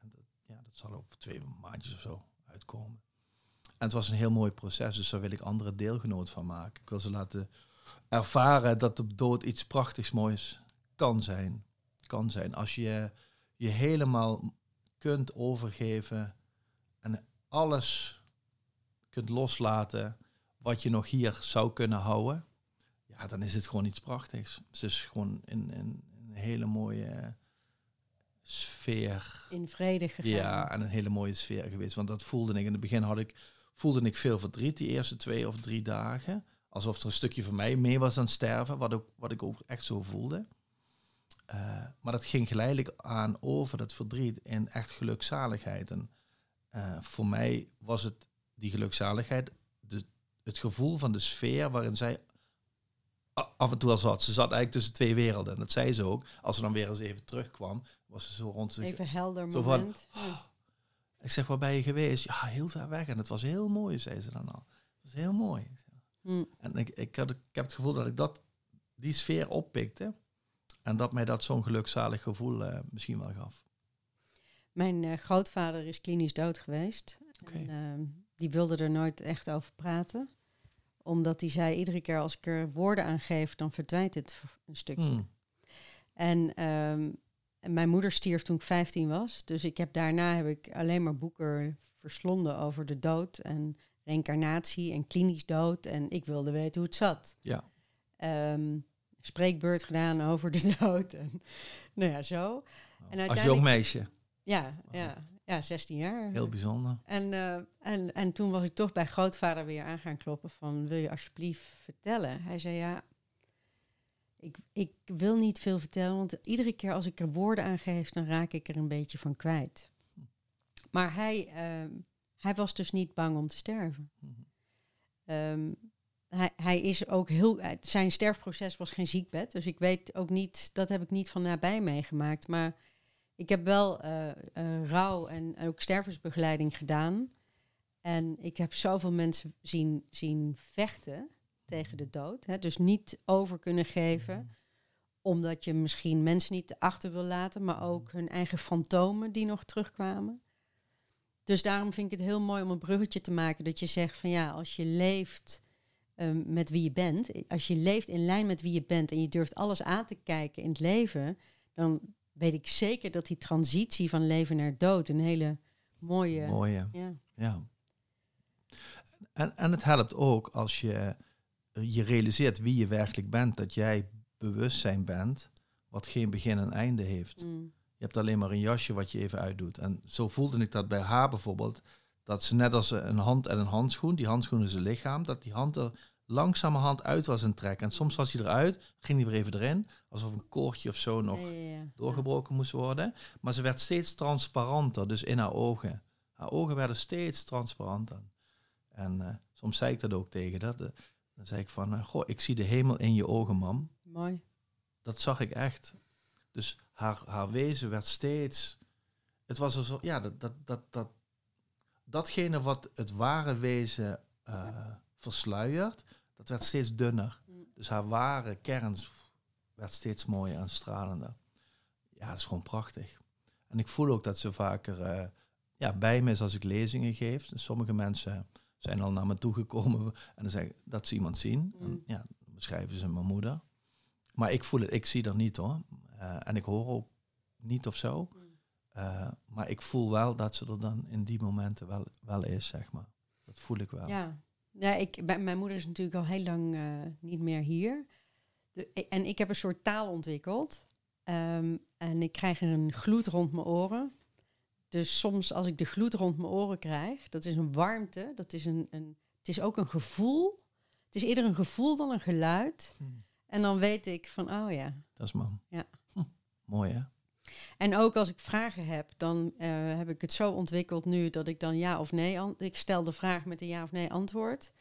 En dat, ja, dat zal over twee maandjes of zo uitkomen. En het was een heel mooi proces, dus daar wil ik andere deelgenoot van maken. Ik wil ze laten ervaren dat de dood iets prachtigs moois kan zijn. Kan zijn. Als je je helemaal kunt overgeven en alles kunt loslaten wat je nog hier zou kunnen houden, ja, dan is het gewoon iets prachtigs. Het is gewoon in, in, in een hele mooie sfeer. In vrede gegaan. Ja, en een hele mooie sfeer geweest. Want dat voelde ik. In het begin had ik, voelde ik veel verdriet die eerste twee of drie dagen. Alsof er een stukje van mij mee was aan het sterven, wat, ook, wat ik ook echt zo voelde. Eh, maar dat ging geleidelijk aan over dat verdriet in echt gelukzaligheid. En eh, voor mij was het die gelukzaligheid, de, het gevoel van de sfeer waarin zij af en toe al zat. Ze zat eigenlijk tussen twee werelden. En dat zei ze ook. Als ze dan weer eens even terugkwam, was ze zo rond zich. Even helder Zo van, moment. Ja. Ik zeg, waar ben je geweest? Ja, heel ver weg. En het was heel mooi, zei ze dan al. Het was heel mooi. Hm. En ik, ik, had, ik heb het gevoel dat ik dat, die sfeer oppikte. En dat mij dat zo'n gelukzalig gevoel eh, misschien wel gaf. Mijn eh, grootvader is klinisch dood geweest. En, ehm, die wilde er nooit echt over praten. Omdat hij zei, iedere keer als ik er woorden aan geef, dan verdwijnt het een stukje. Hmm. En, ehm, en mijn moeder stierf toen ik 15 was. Dus ik heb daarna heb ik alleen maar boeken verslonden over de dood en reïncarnatie en klinisch dood. En ik wilde weten hoe het zat. Ja. Ehm, spreekbeurt gedaan over de dood. En, nou ja, zo. En Als jong meisje. Ja, ja, ja, 16 jaar. Heel bijzonder. En, eh, en, en toen was ik toch bij grootvader weer aan gaan kloppen van... wil je alsjeblieft vertellen? Hij zei ja, ik, ik wil niet veel vertellen... want iedere keer als ik er woorden aan geef... dan raak ik er een beetje van kwijt. Maar hij, ehm, hij was dus niet bang om te sterven. Mhm. Ehm, hij, hij is ook heel... eh, Zijn sterfproces was geen ziekbed. Dus ik weet ook niet... dat heb ik niet van nabij meegemaakt. Maar ik heb wel eh, rouw en ook stervensbegeleiding gedaan. En ik heb zoveel mensen zien, zien vechten tegen de dood. Hè? Dus niet over kunnen geven, omdat je misschien mensen niet achter wil laten, maar ook hun eigen fantomen die nog terugkwamen. Dus daarom vind ik het heel mooi om een bruggetje te maken. Dat je zegt van ja, als je leeft ehm, met wie je bent, als je leeft in lijn met wie je bent en je durft alles aan te kijken in het leven, dan weet ik zeker dat die transitie van leven naar dood een hele mooie. Mooie. Ja. Ja. En, en het helpt ook als je je realiseert wie je werkelijk bent. Dat jij bewustzijn bent wat geen begin en einde heeft. Mm. Je hebt alleen maar een jasje wat je even uitdoet. En zo voelde ik dat bij haar bijvoorbeeld. Dat ze net als een hand en een handschoen, die handschoen is een lichaam, dat die hand er langzamerhand uit was het trekken. En soms was hij eruit, ging hij weer even erin, alsof een koordje of zo nog Ja, ja, ja. doorgebroken moest worden. Maar ze werd steeds transparanter, dus in haar ogen. Haar ogen werden steeds transparanter. En eh, soms zei ik dat ook tegen. De- Dan zei ik van, eh, goh, ik zie de hemel in je ogen, mam. Mooi. Dat zag ik echt. Dus haar, haar wezen werd steeds... Het was alsof, ja, dat, dat, dat, dat, datgene wat het ware wezen eh, versluiert, dat werd steeds dunner. Mm. Dus haar ware kern werd steeds mooier en stralender. Ja, dat is gewoon prachtig. En ik voel ook dat ze vaker eh, ja, bij me is als ik lezingen geef. Dus sommige mensen zijn al naar me toegekomen en dan zeggen dat ze iemand zien. En, Mm. ja, dan beschrijven ze mijn moeder. Maar ik voel het, ik zie dat niet hoor. Eh, en ik hoor ook niet of zo. Mm. Eh, maar ik voel wel dat ze er dan in die momenten wel, wel is, zeg maar. Dat voel ik wel. Ja, ja ik, mijn moeder is natuurlijk al heel lang eh, niet meer hier. De, en ik heb een soort taal ontwikkeld. Ehm, en ik krijg een gloed rond mijn oren. Dus soms als ik de gloed rond mijn oren krijg, dat is een warmte, dat is een, een, het is ook een gevoel. Het is eerder een gevoel dan een geluid. Hm, En dan weet ik van, oh ja. dat is mam. Ja. Hm, mooi hè? En ook als ik vragen heb, dan eh, heb ik het zo ontwikkeld nu dat ik dan ja of nee... Ik stel de vraag met een ja of nee antwoord.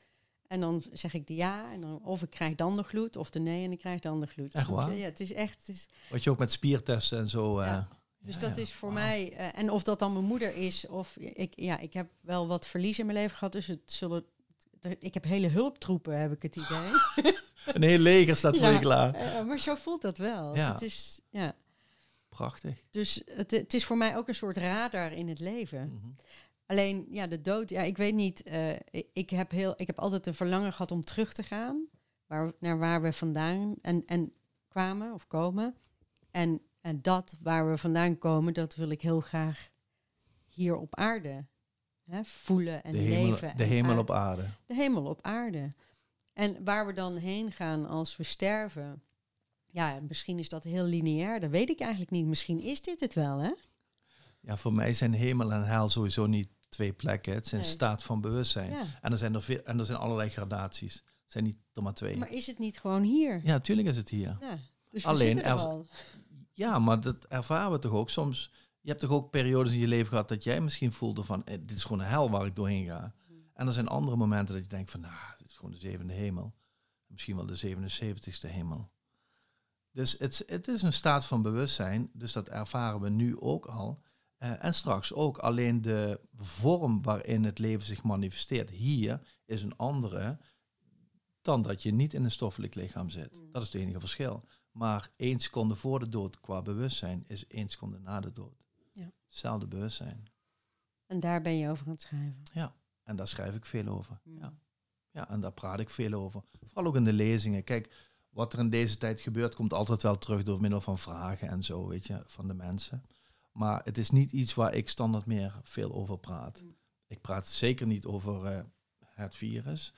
En dan zeg ik de ja, en dan, of ik krijg dan de gloed, of de nee en ik krijg dan de gloed. Echt waar? Ja, het is echt... Het is, Wat je ook met spiertesten en zo. eh, Ja. dus ja, dat ja. is voor mij... eh, en of dat dan mijn moeder is, of... Ik, ja, ik heb wel wat verlies in mijn leven gehad, dus het zullen... Ik heb hele hulptroepen, heb ik het idee. Een heel leger staat voor je klaar. Eh, maar zo voelt dat wel. Het is, ja. Prachtig. Dus het, het is voor mij ook een soort radar in het leven. Mhm. Alleen, ja, de dood, ja, ik weet niet. eh, ik, heb heel, ik heb altijd een verlangen gehad om terug te gaan waar, naar waar we vandaan en, en kwamen of komen. En, en dat waar we vandaan komen, dat wil ik heel graag hier op aarde hè, voelen en De hemel, leven. de en hemel op aarde. De hemel op aarde. En waar we dan heen gaan als we sterven. Ja, misschien is dat heel lineair. Dat weet ik eigenlijk niet. Misschien is dit het wel, hè? Ja, voor mij zijn hemel en hel sowieso niet twee plekken. Het zijn Nee. staat van bewustzijn. Ja. En, er zijn er veel, en er zijn allerlei gradaties. Het zijn niet er maar twee. Maar is het niet gewoon hier? ja, natuurlijk is het hier. Ja, dus Alleen er al. Ja, maar dat ervaren we toch ook. Soms, je hebt toch ook periodes in je leven gehad dat jij misschien voelde van, eh, dit is gewoon een hel waar ik doorheen ga. En er zijn andere momenten dat je denkt van, nou, dit is gewoon de zevende hemel. Misschien wel de 77ste hemel. Dus het, het is een staat van bewustzijn, dus dat ervaren we nu ook al. Eh, en straks ook. Alleen de vorm waarin het leven zich manifesteert hier is een andere dan dat je niet in een stoffelijk lichaam zit. Mm. Dat is het enige verschil. Maar één seconde voor de dood qua bewustzijn is één seconde na de dood. Ja. Hetzelfde bewustzijn. En daar ben je over aan het schrijven. En daar schrijf ik veel over. Mm. Ja. ja, en daar praat ik veel over. Vooral ook in de lezingen. Kijk, wat er in deze tijd gebeurt, komt altijd wel terug door middel van vragen en zo, weet je, van de mensen. Maar het is niet iets waar ik standaard meer veel over praat. Mm. Ik praat zeker niet over eh, het virus.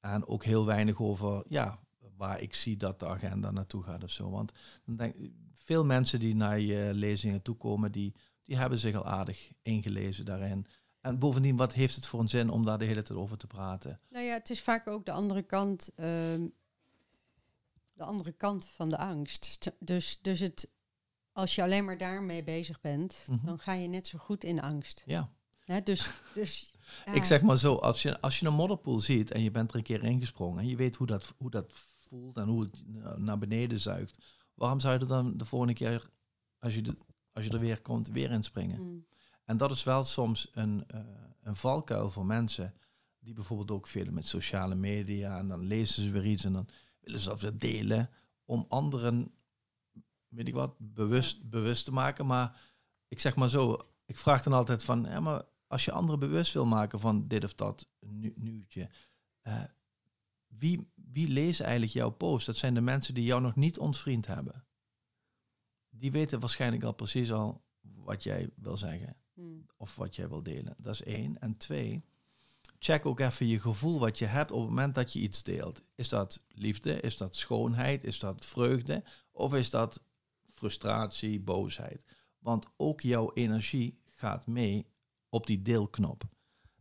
En ook heel weinig over, ja, waar ik zie dat de agenda naartoe gaat of zo. Want dan denk, veel mensen die naar je lezingen toekomen, die, die hebben zich al aardig ingelezen daarin. En bovendien, wat heeft het voor een zin om daar de hele tijd over te praten? Nou ja, het is vaak ook de andere kant, ehm, de andere kant van de angst. Dus, dus het, als je alleen maar daarmee bezig bent, Mhm. dan ga je net zo goed in angst. Ja, dus, dus, ja. ik zeg maar zo, als je, als je een modderpoel ziet en je bent er een keer ingesprongen en je weet hoe dat, hoe dat voelt en hoe het na- naar beneden zuigt, waarom zou je er dan de volgende keer, als je, de, als je er weer komt, weer inspringen? Mm. En dat is wel soms een, eh, een valkuil voor mensen die bijvoorbeeld ook veel met sociale media en dan lezen ze weer iets en dan willen ze dat weer delen om anderen, weet ik wat, bewust, bewust te maken. Maar ik zeg maar zo, ik vraag dan altijd van, ja, maar als je anderen bewust wil maken van dit of dat nu, nieuwtje, eh, wie, wie leest eigenlijk jouw post? Dat zijn de mensen die jou nog niet ontvriend hebben. Die weten waarschijnlijk al precies al wat jij wil zeggen Mm. of wat jij wil delen. Dat is één. En twee, check ook even je gevoel wat je hebt op het moment dat je iets deelt. Is dat liefde? Is dat schoonheid? Is dat vreugde? Of is dat frustratie, boosheid? Want ook jouw energie gaat mee op die deelknop.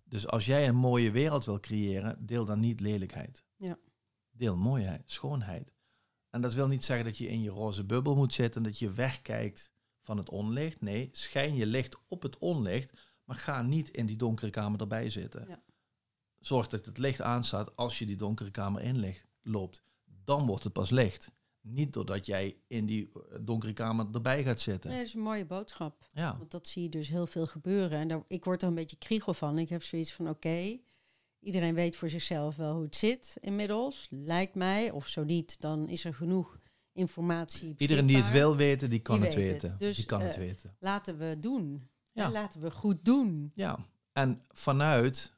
Dus als jij een mooie wereld wil creëren, deel dan niet lelijkheid. Ja. Deel mooiheid, schoonheid. En dat wil niet zeggen dat je in je roze bubbel moet zitten en dat je wegkijkt van het onlicht. Nee, schijn je licht op het onlicht, maar ga niet in die donkere kamer erbij zitten. Ja. Zorg dat het licht aanstaat als je die donkere kamer in ligt, loopt. Dan wordt het pas licht. Niet doordat jij in die eh, donkere kamer erbij gaat zitten. Nee, dat is een mooie boodschap. Ja, Want dat zie je dus heel veel gebeuren. En daar, ik word er een beetje kriegel van. Ik heb zoiets van, oké, Iedereen weet voor zichzelf wel hoe het zit inmiddels, lijkt mij. Of zo niet, dan is er genoeg informatie. Iedereen die het wil weten, die kan Die het weten. het. Dus, die kan het eh, weten. Laten we doen. Ja. Laten we goed doen. Ja, en vanuit,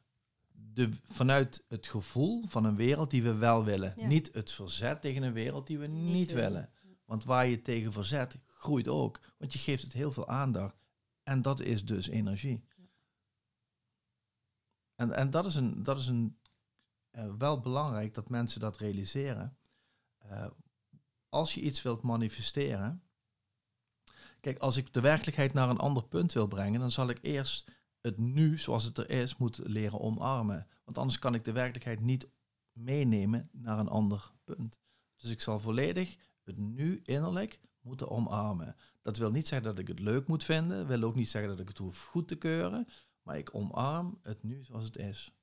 de, vanuit het gevoel van een wereld die we wel willen. Ja. Niet het verzet tegen een wereld die we niet, Niet willen. willen. Want waar je tegen verzet, groeit ook. Want je geeft het heel veel aandacht. En dat is dus energie. En, en dat is, een, dat is een, eh, wel belangrijk dat mensen dat realiseren. Eh, als je iets wilt manifesteren. Kijk, als ik de werkelijkheid naar een ander punt wil brengen, dan zal ik eerst het nu zoals het er is moeten leren omarmen. Want anders kan ik de werkelijkheid niet meenemen naar een ander punt. Dus ik zal volledig het nu innerlijk moeten omarmen. Dat wil niet zeggen dat ik het leuk moet vinden, wil ook niet zeggen dat ik het hoef goed te keuren, maar ik omarm het nu zoals het is.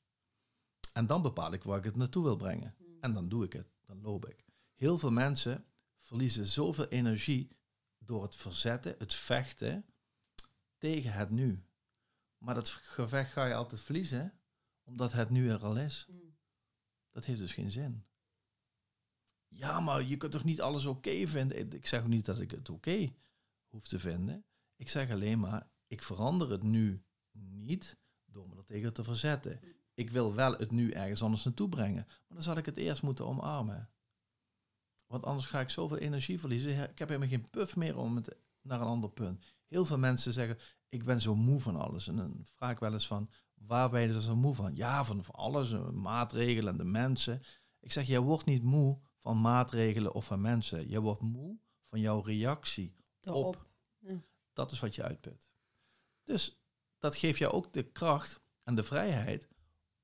En dan bepaal ik waar ik het naartoe wil brengen. En dan doe ik het, dan loop ik. Heel veel mensen verliezen zoveel energie door het verzetten, het vechten tegen het nu. Maar dat gevecht ga je altijd verliezen, omdat het nu er al is. Dat heeft dus geen zin. Ja, maar je kunt toch niet alles oké vinden? Ik zeg ook niet dat ik het oké hoef te vinden. Ik zeg alleen maar, ik verander het nu niet door me er tegen te verzetten. Ik wil wel het nu ergens anders naartoe brengen. Maar dan zal ik het eerst moeten omarmen. Want anders ga ik zoveel energie verliezen. Ik heb helemaal geen puff meer om het naar een ander punt. Heel veel mensen zeggen, ik ben zo moe van alles. En dan vraag ik wel eens van, waar ben je zo moe van? Ja, van van alles, eh, maatregelen en de mensen. Ik zeg, jij wordt niet moe van maatregelen of van mensen. Je wordt moe van jouw reactie. Erop. Dat is wat je uitput. Dus dat geeft jou ook de kracht en de vrijheid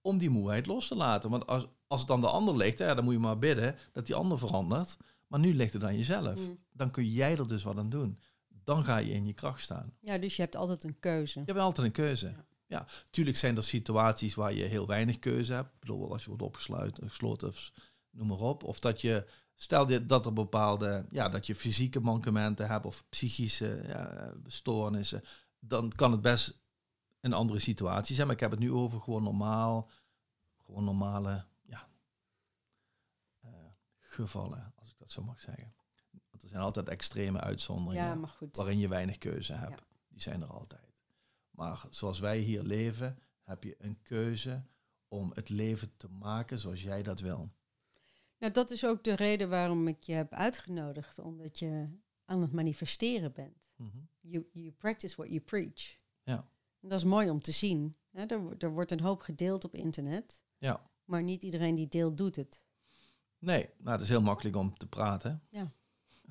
om die moeheid los te laten. Want als, als het aan de ander ligt, ja, dan moet je maar bidden dat die ander verandert. Maar nu ligt het aan jezelf. Mm. Dan kun jij er dus wat aan doen. Dan ga je in je kracht staan. Ja, dus je hebt altijd een keuze. Je hebt altijd een keuze. Ja. Ja. tuurlijk zijn er situaties waar je heel weinig keuze hebt. Bijvoorbeeld als je wordt opgesloten, gesloten of noem maar op. Of dat je, stel je dat er bepaalde, ja, dat je fysieke mankementen hebt of psychische ja, stoornissen. Dan kan het best een andere situatie zijn. Maar ik heb het nu over gewoon normaal, gewoon normale, ja, eh, gevallen, als ik dat zo mag zeggen. Want er zijn altijd extreme uitzonderingen Ja, waarin je weinig keuze hebt. Ja. Die zijn er altijd. Maar zoals wij hier leven, heb je een keuze om het leven te maken zoals jij dat wil. Nou, dat is ook de reden waarom ik je heb uitgenodigd. Omdat je aan het manifesteren bent. You, you practice what you preach. Ja. En dat is mooi om te zien. Hè, er, er wordt een hoop gedeeld op internet. Ja. Maar niet iedereen die deelt, doet het. Nee, nou, het is heel makkelijk om te praten. Ja.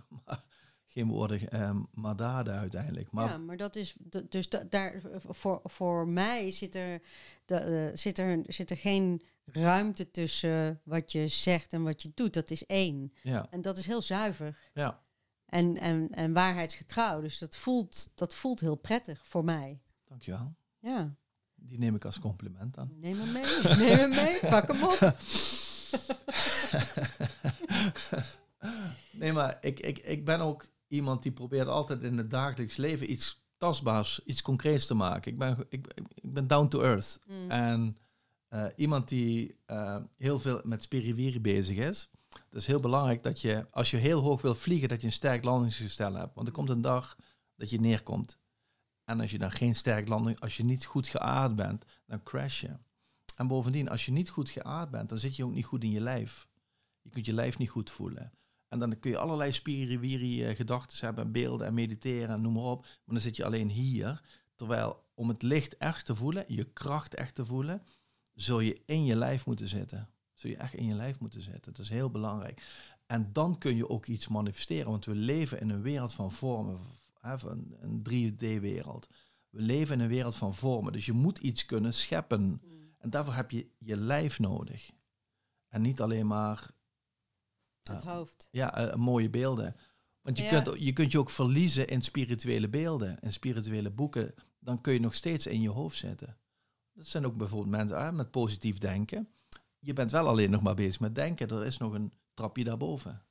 maar geen woorden, ehm, maar daden uiteindelijk. Maar ja, maar dat is. Dus da- daar, voor, voor mij zit er, eh, zit, er, zit er geen ruimte tussen wat je zegt en wat je doet. Dat is één. ja, En dat is heel zuiver. ja, En, en, en waarheidsgetrouw. Dus dat voelt, dat voelt heel prettig voor mij. dankjewel. Ja, Die neem ik als compliment aan. neem hem mee. neem hem mee. Pak hem op. Nee, maar ik, ik, ik ben ook iemand die probeert altijd in het dagelijks leven iets tastbaars, iets concreets te maken. Ik ben, ik, ik ben down to earth. Mm. En eh, iemand die eh, heel veel met spiriwiri bezig is. Het is heel belangrijk dat je, als je heel hoog wil vliegen, dat je een sterk landingsgestel hebt. Want er komt een dag dat je neerkomt. En als je dan geen sterk landing, als je niet goed geaard bent, dan crash je. En bovendien, als je niet goed geaard bent, dan zit je ook niet goed in je lijf. Je kunt je lijf niet goed voelen. En dan kun je allerlei spiriwiri gedachten hebben, en beelden en mediteren en noem maar op. Maar dan zit je alleen hier. Terwijl om het licht echt te voelen, je kracht echt te voelen, zul je in je lijf moeten zitten. Zul je echt in je lijf moeten zitten. Dat is heel belangrijk. En dan kun je ook iets manifesteren, want we leven in een wereld van vormen, van een 3D-wereld. We leven in een wereld van vormen, dus je moet iets kunnen scheppen. En daarvoor heb je je lijf nodig. En niet alleen maar Het hoofd. ja, eh, mooie beelden. Want je, Ja. kunt, je kunt je ook verliezen in spirituele beelden, in spirituele boeken. Dan kun je nog steeds in je hoofd zitten. Dat zijn ook bijvoorbeeld mensen ah, met positief denken. Je bent wel alleen nog maar bezig met denken. Er is nog een trapje daarboven.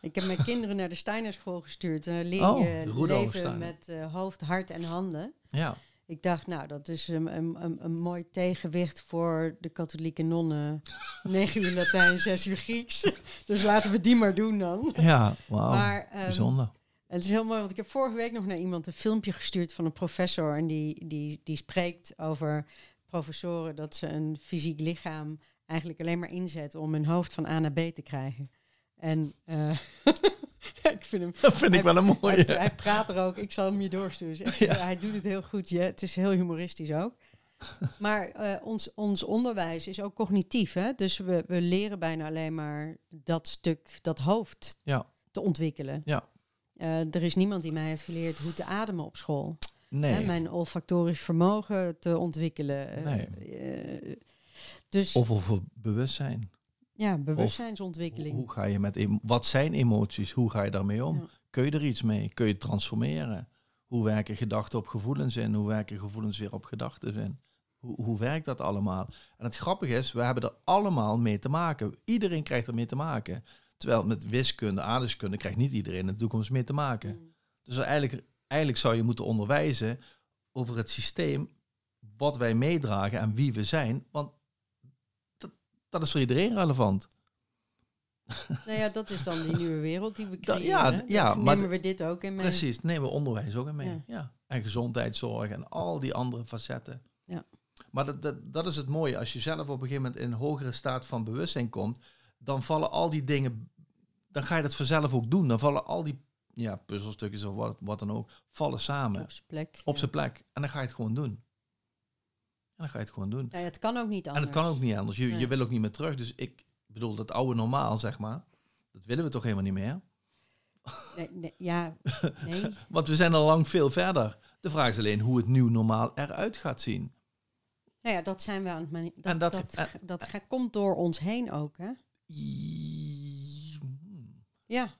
Ik heb mijn kinderen naar de Steinerschool gestuurd. Daar leer je leven met eh, hoofd, hart en handen. Ja, Ik dacht, nou, dat is een, een, een, een mooi tegenwicht voor de katholieke nonnen. 9 uur Latijn, 6 uur Grieks. Dus laten we die maar doen dan. Ja, wauw. Maar ehm, Bijzonder. het is heel mooi, want ik heb vorige week nog naar iemand een filmpje gestuurd van een professor. En die, die, die spreekt over professoren dat ze een fysiek lichaam eigenlijk alleen maar inzetten om hun hoofd van A naar B te krijgen. En ik vind hem. Dat vind ik wel een mooie. hij praat er ook. Ik zal hem je doorsturen. Hij doet het heel goed. Ja, het is heel humoristisch ook. Maar eh, ons, ons onderwijs is ook cognitief. Hè? Dus we, we leren bijna alleen maar dat stuk, dat hoofd Ja. te ontwikkelen. Ja. Eh, er is niemand die mij heeft geleerd hoe te ademen op school. Hè? Mijn olfactorisch vermogen te ontwikkelen. Nee. eh, dus Of over bewustzijn. Ja, bewustzijnsontwikkeling. Hoe ga je met wat zijn emoties? Hoe ga je daarmee om? Ja. Kun je er iets mee? Kun je het transformeren? Hoe werken gedachten op gevoelens in? Hoe werken gevoelens weer op gedachten in? Hoe, hoe werkt dat allemaal? En het grappige is, we hebben er allemaal mee te maken. Iedereen krijgt er mee te maken. Terwijl met wiskunde, aardrijkskunde krijgt niet iedereen in de toekomst mee te maken. Mm. Dus eigenlijk, eigenlijk zou je moeten onderwijzen over het systeem wat wij meedragen en wie we zijn. Want dat, is voor iedereen relevant. Nou ja, dat is dan die nieuwe wereld die we creëren. ja, Dan ja, maar nemen we dit ook in mee. Precies, nemen we onderwijs ook in mee. Ja. Ja. En gezondheidszorg en al die andere facetten. Ja. Maar dat, dat, dat is het mooie. Als je zelf op een gegeven moment in een hogere staat van bewustzijn komt, dan vallen al die dingen, dan ga je dat vanzelf ook doen. Dan vallen al die ja, puzzelstukjes of wat, wat dan ook, vallen samen Op zijn plek. op ja. zijn plek. En dan ga je het gewoon doen. En dan ga je het gewoon doen. Het kan ook niet anders. En het kan ook niet anders. Je, je wil ook niet meer terug. Dus ik bedoel, dat oude normaal, zeg maar, dat willen we toch helemaal niet meer. Nee, nee, ja, nee. Want we zijn al lang veel verder. De vraag is alleen hoe het nieuw normaal eruit gaat zien. Nou ja, dat zijn we aan het mani- dat, En dat- dat, en- dat, komt door ons heen ook, hè? I- hmm. Ja.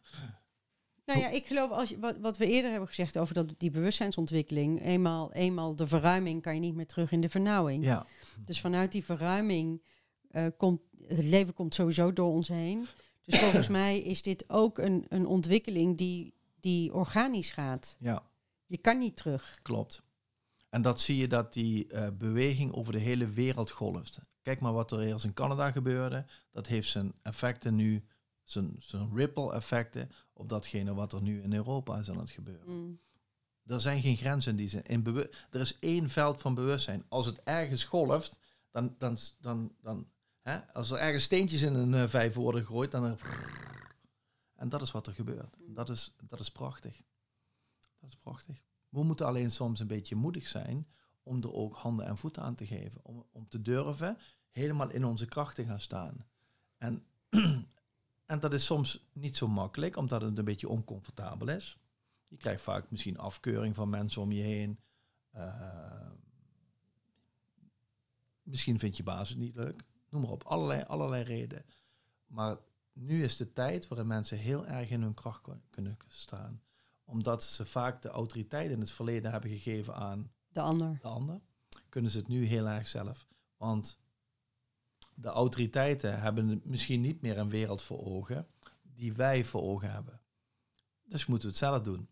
Nou ja, ik geloof als je, wat, wat we eerder hebben gezegd over dat, die bewustzijnsontwikkeling, eenmaal, eenmaal de verruiming kan je niet meer terug in de vernauwing. Ja, Dus vanuit die verruiming eh, komt het leven komt sowieso door ons heen. Dus volgens mij is dit ook een, een ontwikkeling die, die organisch gaat. ja, Je kan niet terug. klopt. En dat zie je dat die eh, beweging over de hele wereld golft. Kijk maar wat er eerst in Canada gebeurde. Dat heeft zijn effecten nu, zijn, zijn ripple effecten op datgene wat er nu in Europa is aan het gebeuren. Mm. Er zijn geen grenzen in die zin. In er is één veld van bewustzijn. Als het ergens golft, dan, dan, dan, dan hè, als er ergens steentjes in een uh, vijf worden gegooid, dan. En dat is wat er gebeurt. Dat is, dat is prachtig. Dat is prachtig. We moeten alleen soms een beetje moedig zijn om er ook handen en voeten aan te geven. Om, om te durven helemaal in onze kracht te gaan staan. En, en dat is soms niet zo makkelijk, omdat het een beetje oncomfortabel is. Je krijgt vaak misschien afkeuring van mensen om je heen. Uh, misschien vind je baas het niet leuk. Noem maar op, allerlei, allerlei redenen. Maar nu is de tijd waarin mensen heel erg in hun kracht kunnen staan. Omdat ze vaak de autoriteit in het verleden hebben gegeven aan de ander. de ander kunnen ze het nu heel erg zelf. Want de autoriteiten hebben misschien niet meer een wereld voor ogen die wij voor ogen hebben. Dus moeten we het zelf doen.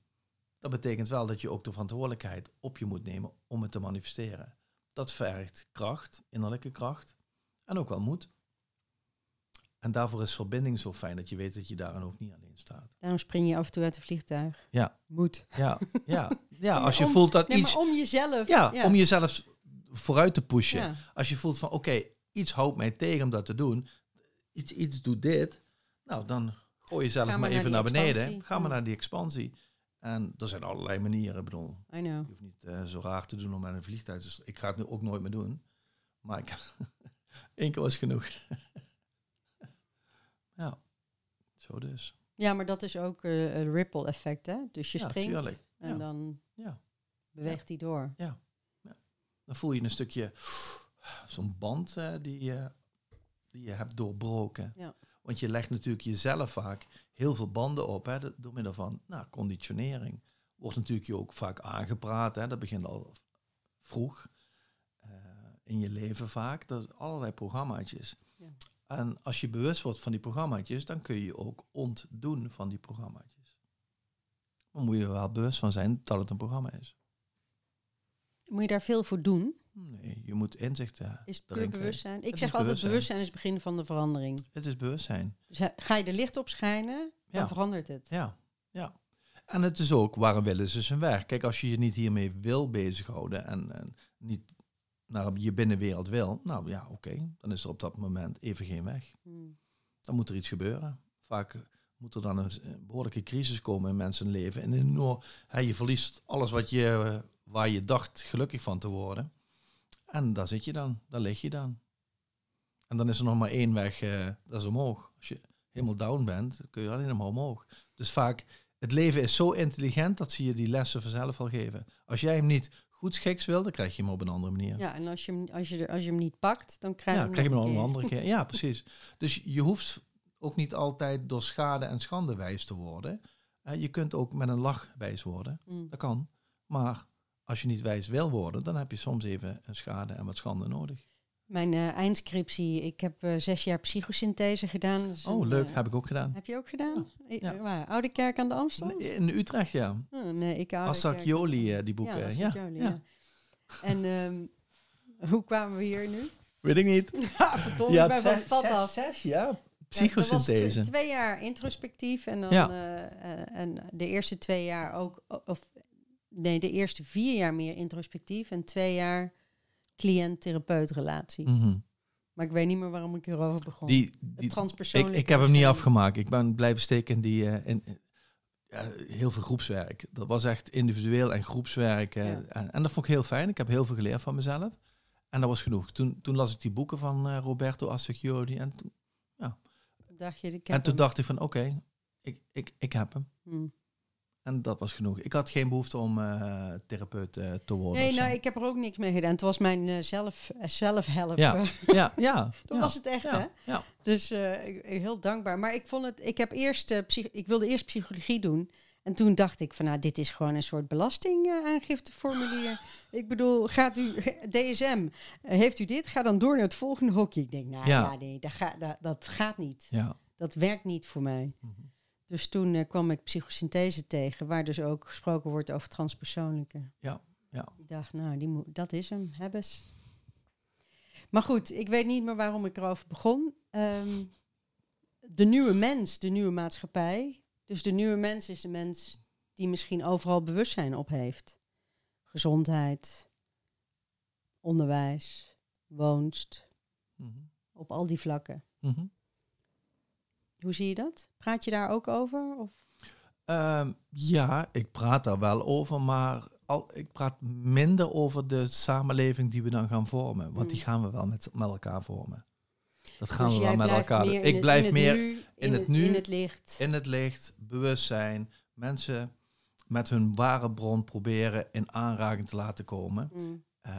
Dat betekent wel dat je ook de verantwoordelijkheid op je moet nemen om het te manifesteren. Dat vergt kracht, innerlijke kracht en ook wel moed. En daarvoor is verbinding zo fijn dat je weet dat je daarin ook niet alleen staat. Daarom spring je af en toe uit het vliegtuig. Ja. Moet. Ja, ja, ja als je om, voelt dat nee, iets... Maar om jezelf. Ja, ja. om jezelf vooruit te pushen. Ja. Als je voelt van, oké, okay, iets houdt mij tegen om dat te doen. Iets, iets doet dit. Nou, dan gooi je zelf Ga maar, maar even naar naar, die beneden. expansie. Ga maar Ja. naar die expansie. En er zijn allerlei manieren. Ik bedoel, I know. je hoeft niet uh, zo raar te doen om met een vliegtuig. Dus ik ga het nu ook nooit meer doen. Maar ik, één keer was genoeg. ja, zo dus. Ja, maar dat is ook uh, een ripple effect, hè? Dus je ja, springt tuurlijk. en Ja. dan Ja. beweegt hij door. Dan voel je een stukje, zo'n band uh, die, uh, die je hebt doorbroken. Ja. Want je legt natuurlijk jezelf vaak heel veel banden op, hè, door middel van nou, conditionering. Wordt natuurlijk je ook vaak aangepraat, hè, dat begint al vroeg uh, in je leven vaak. Dat zijn allerlei programmaatjes. Ja. En als je bewust wordt van die programmaatjes, dan kun je je ook ontdoen van die programmaatjes. Dan moet je er wel bewust van zijn dat het een programma is. Moet je daar veel voor doen? Nee, je moet inzicht hebben. Is het puur bewustzijn? Ik Het zeg altijd, bewustzijn. bewustzijn is het begin van de verandering. Het is bewustzijn. Dus he- ga je er licht op schijnen, dan Ja. verandert het. Ja, ja. En het is ook, waarom willen ze zijn werk? Kijk, als je je niet hiermee wil bezighouden en, en niet naar je binnenwereld wil, nou ja, oké, dan is er op dat moment even geen weg. Hmm. Dan moet er iets gebeuren. Vaak moet er dan een, een behoorlijke crisis komen in mensen leven. En enorm, hè, je verliest alles wat je, eh, waar je dacht gelukkig van te worden. En daar zit je dan, daar lig je dan. En dan is er nog maar één weg, eh, dat is omhoog. Als je helemaal down bent, kun je alleen maar omhoog. Dus vaak, het leven is zo intelligent dat ze je die lessen vanzelf al geven. Als jij hem niet goed schiks wil, dan krijg je hem op een andere manier. Ja, en als je, hem, als, je als je hem niet pakt, dan krijg je Ja, hem krijg je hem nog een andere keer. Ja, precies. Dus je hoeft ook niet altijd door schade en schande wijs te worden. Eh, je kunt ook met een lach wijs worden. Hmm. Dat kan. Maar als je niet wijs wil worden, dan heb je soms even een schade en wat schande nodig. Mijn eh, eindscriptie, ik heb eh, zes jaar psychosynthese gedaan. Oh, een, leuk. eh, Heb ik ook gedaan. heb je ook gedaan? Ja. Waar? Oude Kerk aan de Amstel? In Utrecht, ja. Oh, nee, ik eh, die boeken. Ja, Ja, ja. ja. En ehm, hoe kwamen we hier nu? Weet ik niet. Ja, ik ben van af. zes, ja. Ja, dat was Psychosynthese. tw- twee jaar introspectief en dan Ja. en de eerste twee jaar ook, of nee, de eerste vier jaar meer introspectief en twee jaar cliënt-therapeut relatie. Mhm. Maar ik weet niet meer waarom ik hierover begon. Die, die, ik, transpersoonlijke ik heb hem niet afgemaakt. Ik ben blijven steken in die eh, in, in- ja, heel veel groepswerk. Dat was echt individueel en groepswerk. eh, Ja. en, en dat vond ik heel fijn. Ik heb heel veel geleerd van mezelf. En dat was genoeg. Toen, toen las ik die boeken van eh, Roberto Assacchioli. En, toen- Dacht je, ik heb en toen hem. dacht ik van oké, ik, ik, ik heb hem. Hm. En dat was genoeg. Ik had geen behoefte om eh, therapeut eh, te worden. Nee, nou, ik heb er ook niks mee gedaan. Het was mijn eh, zelf, zelfhelp. Ja. Ja, ja. Dat ja, was het echt, hè? ja. Dus ik- heel dankbaar. Maar ik vond het, ik heb eerst, ik wilde eerst psychologie doen. En toen dacht ik van, nou, dit is gewoon een soort belastingaangifteformulier. ik bedoel, gaat u, DSM, heeft u dit? Ga dan door naar het volgende hokje. Ik denk, nou ja, nee, dat, ga, dat, dat gaat niet. ja. Dat werkt niet voor mij. Mhm. Dus toen eh, kwam ik psychosynthese tegen, waar dus ook gesproken wordt over transpersoonlijke. Ja, ja. Ik dacht, nou, die moet, dat is hem, hebbes. Maar goed, ik weet niet meer waarom ik erover begon. Ehm, de nieuwe mens, de nieuwe maatschappij. Dus de nieuwe mens is de mens die misschien overal bewustzijn op heeft. Gezondheid, onderwijs, woonst, Mhm. op al die vlakken. Mhm. Hoe zie je dat? Praat je daar ook over? Of? Ehm, ja, ik praat daar wel over, maar al, ik praat minder over de samenleving die we dan gaan vormen. Want die Mm. gaan we wel met, met elkaar vormen. Dat gaan Dus we wel met elkaar doen. Ik het- blijf in meer nu, in het nu, in het licht. in het licht, bewustzijn, mensen met hun ware bron proberen in aanraking te laten komen. Mm. Eh,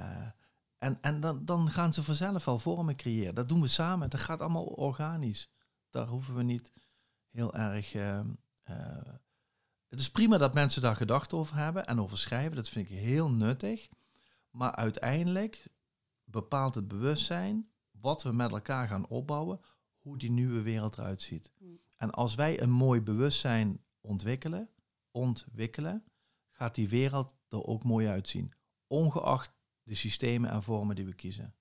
en en dan, dan gaan ze vanzelf al vormen creëren. Dat doen we samen. Dat gaat allemaal organisch. Daar hoeven we niet heel erg. eh, eh, het is prima dat mensen daar gedachten over hebben en over schrijven. Dat vind ik heel nuttig. Maar uiteindelijk bepaalt het bewustzijn wat we met elkaar gaan opbouwen, hoe die nieuwe wereld eruit ziet. Mm. En als wij een mooi bewustzijn ontwikkelen, ontwikkelen, gaat die wereld er ook mooi uitzien. Ongeacht de systemen en vormen die we kiezen.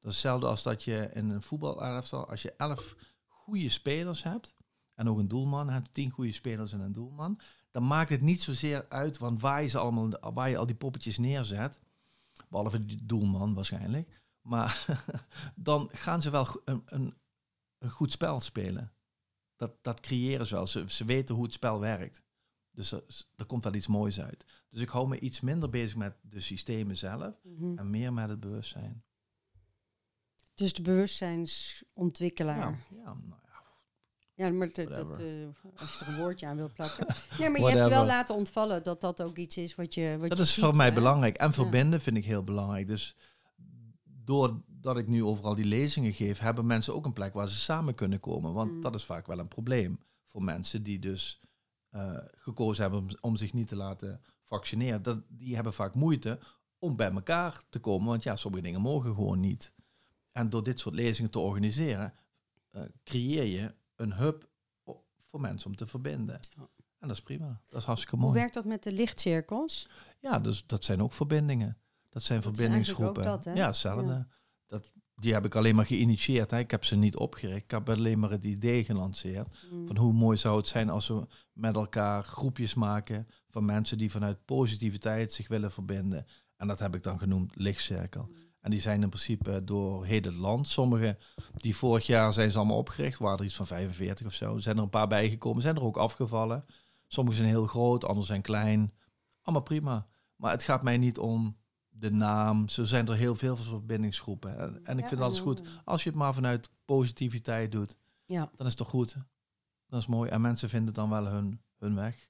Dat is hetzelfde als dat je in een voetbalelftal, als je elf goede spelers hebt en ook een doelman hebt, tien goede spelers en een doelman, dan maakt het niet zozeer uit, want waar je, ze allemaal, waar je al die poppetjes neerzet, behalve die doelman waarschijnlijk, maar dan gaan ze wel een, een, een goed spel spelen. Dat, dat creëren ze wel. Ze, ze weten hoe het spel werkt. Dus er, er komt wel iets moois uit. Dus ik hou me iets minder bezig met de systemen zelf Mhm. en meer met het bewustzijn. Dus de bewustzijnsontwikkelaar. Ja, ja, nou ja. Ja, maar dat, eh, als je er een woordje aan wil plakken. Ja, maar je hebt wel laten ontvallen dat dat ook iets is wat je wat Dat je is ziet, voor mij hè? belangrijk. En verbinden vind ik heel belangrijk. Dus doordat ik nu overal die lezingen geef, hebben mensen ook een plek waar ze samen kunnen komen. Want Mm. dat is vaak wel een probleem voor mensen die dus eh, gekozen hebben om, om zich niet te laten vaccineren. Dat, die hebben vaak moeite om bij elkaar te komen. Want ja, sommige dingen mogen gewoon niet. En door dit soort lezingen te organiseren, eh, creëer je een hub voor mensen om te verbinden. Ja. En dat is prima. Dat is hartstikke Hoe mooi. werkt dat met de lichtcirkels? ja, dus dat zijn ook verbindingen. Dat zijn Dat verbindingsgroepen. dat, ja, hetzelfde. Ja. Dat, die heb ik alleen maar geïnitieerd. Hè. Ik heb ze niet opgericht. Ik heb alleen maar het idee gelanceerd. Mm. Van hoe mooi zou het zijn als we met elkaar groepjes maken van mensen die vanuit positiviteit zich willen verbinden. En dat heb ik dan genoemd lichtcirkel. En die zijn in principe door heel het land. Sommige die vorig jaar zijn ze allemaal opgericht, waren er iets van 45 of zo. Zijn er een paar bijgekomen, zijn er ook afgevallen. Sommige zijn heel groot, andere zijn klein. Allemaal prima. Maar het gaat mij niet om de naam. Zo zijn er heel veel verbindingsgroepen. En, en ik Ja, vind alles goed. hoe- Als je het maar vanuit positiviteit doet, Ja, dan is het toch goed. Dat is mooi. En mensen vinden dan wel hun, hun weg.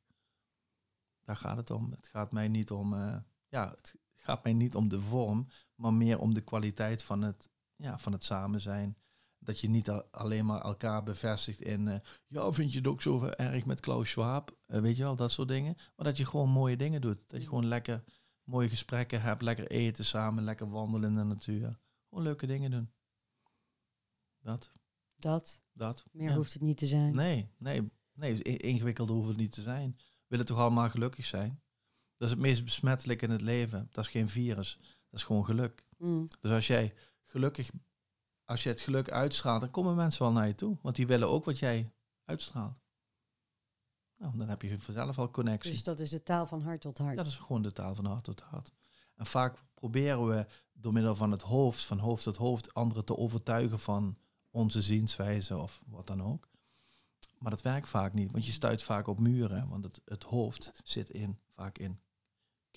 Daar gaat het om. Het gaat mij niet om, eh, ja, het gaat mij niet om de vorm, maar meer om de kwaliteit van het, ja, van het samen zijn. Dat je niet al- alleen maar elkaar bevestigt in, eh, ja, vind je het ook zo erg met Klaus Schwab? Eh, weet je wel, dat soort dingen. Maar dat je gewoon mooie dingen doet. Dat je gewoon lekker mooie gesprekken hebt, lekker eten samen, lekker wandelen in de natuur. Gewoon leuke dingen doen. Dat, dat. dat. Meer ja. hoeft het niet te zijn. Nee, nee, nee, i- ingewikkelder hoeft het niet te zijn. We willen toch allemaal gelukkig zijn? Dat is het meest besmettelijke in het leven. Dat is geen virus, dat is gewoon geluk. Mm. Dus als jij gelukkig, als je het geluk uitstraalt, dan komen mensen wel naar je toe. Want die willen ook wat jij uitstraalt. Nou, dan heb je vanzelf al connectie. Dus dat is de taal van hart tot hart. Ja, dat is gewoon de taal van hart tot hart. En vaak proberen we door middel van het hoofd, van hoofd tot hoofd, anderen te overtuigen van onze zienswijze of wat dan ook. Maar dat werkt vaak niet, want je stuit vaak op muren, want het, het hoofd zit in, vaak in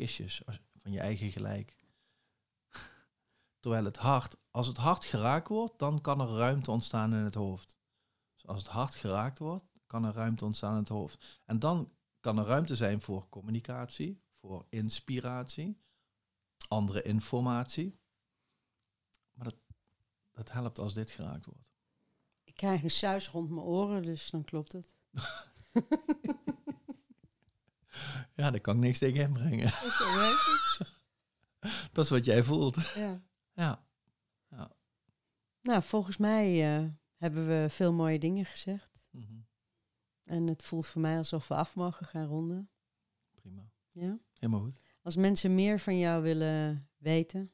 kistjes van je eigen gelijk. Terwijl het hart, als het hart geraakt wordt, dan kan er ruimte ontstaan in het hoofd. Dus als het hart geraakt wordt, kan er ruimte ontstaan in het hoofd. En dan kan er ruimte zijn voor communicatie, voor inspiratie, andere informatie. Maar dat, dat helpt als dit geraakt wordt. Ik krijg een suis rond mijn oren, dus dan klopt het. Ja, daar kan ik niks tegen inbrengen. Zo werkt het. Dat is wat jij voelt. Ja. Ja, Nou, volgens mij eh, hebben we veel mooie dingen gezegd. Mhm. En het voelt voor mij alsof we af mogen gaan ronden. prima. Ja? Helemaal goed. Als mensen meer van jou willen weten,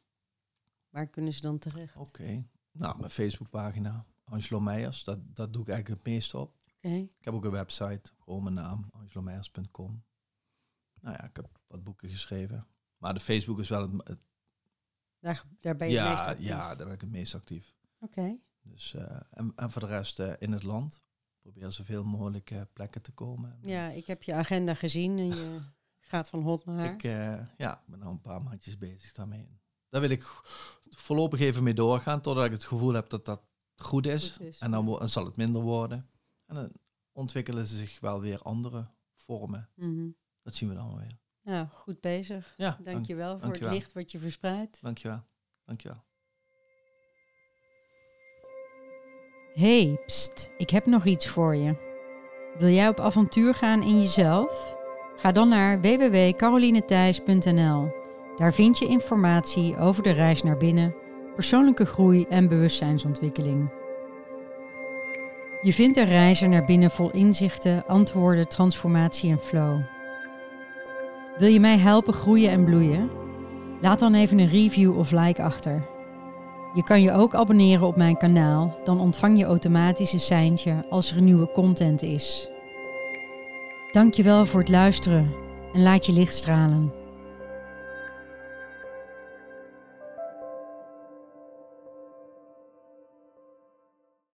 waar kunnen ze dan terecht? Oké. Nou, mijn Facebookpagina, Angelo Meijers, dat, dat doe ik eigenlijk het meest op. Oké. Ik heb ook een website, gewoon mijn naam, angelomeijers.com. Nou ja, ik heb wat boeken geschreven. Maar de Facebook is wel het, het- Daar, daar ben je het meest ja, actief. ja, daar ben ik het meest actief. Oké. Dus, eh, en, en voor de rest eh, in het land. Probeer zoveel mogelijk eh, plekken te komen. Ja, ik heb je agenda gezien en je gaat van hot naar haar. Ik eh, ja, ben al een paar maandjes bezig daarmee. Daar wil ik voorlopig even mee doorgaan, totdat ik het gevoel heb dat dat goed is. Goed is, en dan, ja. zal het minder worden. En dan ontwikkelen ze zich wel weer andere vormen. Mhm. Dat zien we dan wel weer. Nou, goed bezig. Ja, dank, Dankjewel voor dankjewel. het licht wat je verspreidt. dankjewel. Dankjewel. Hey, pst, ik heb nog iets voor je. Wil jij op avontuur gaan in jezelf? Ga dan naar www.carolinethijs.nl. Daar vind je informatie over de reis naar binnen, persoonlijke groei en bewustzijnsontwikkeling. Je vindt een reizen naar binnen vol inzichten, antwoorden, transformatie en flow. Wil je mij helpen groeien en bloeien? Laat dan even een review of like achter. Je kan je ook abonneren op mijn kanaal, dan ontvang je automatisch een seintje als er nieuwe content is. Dankjewel voor het luisteren en laat je licht stralen.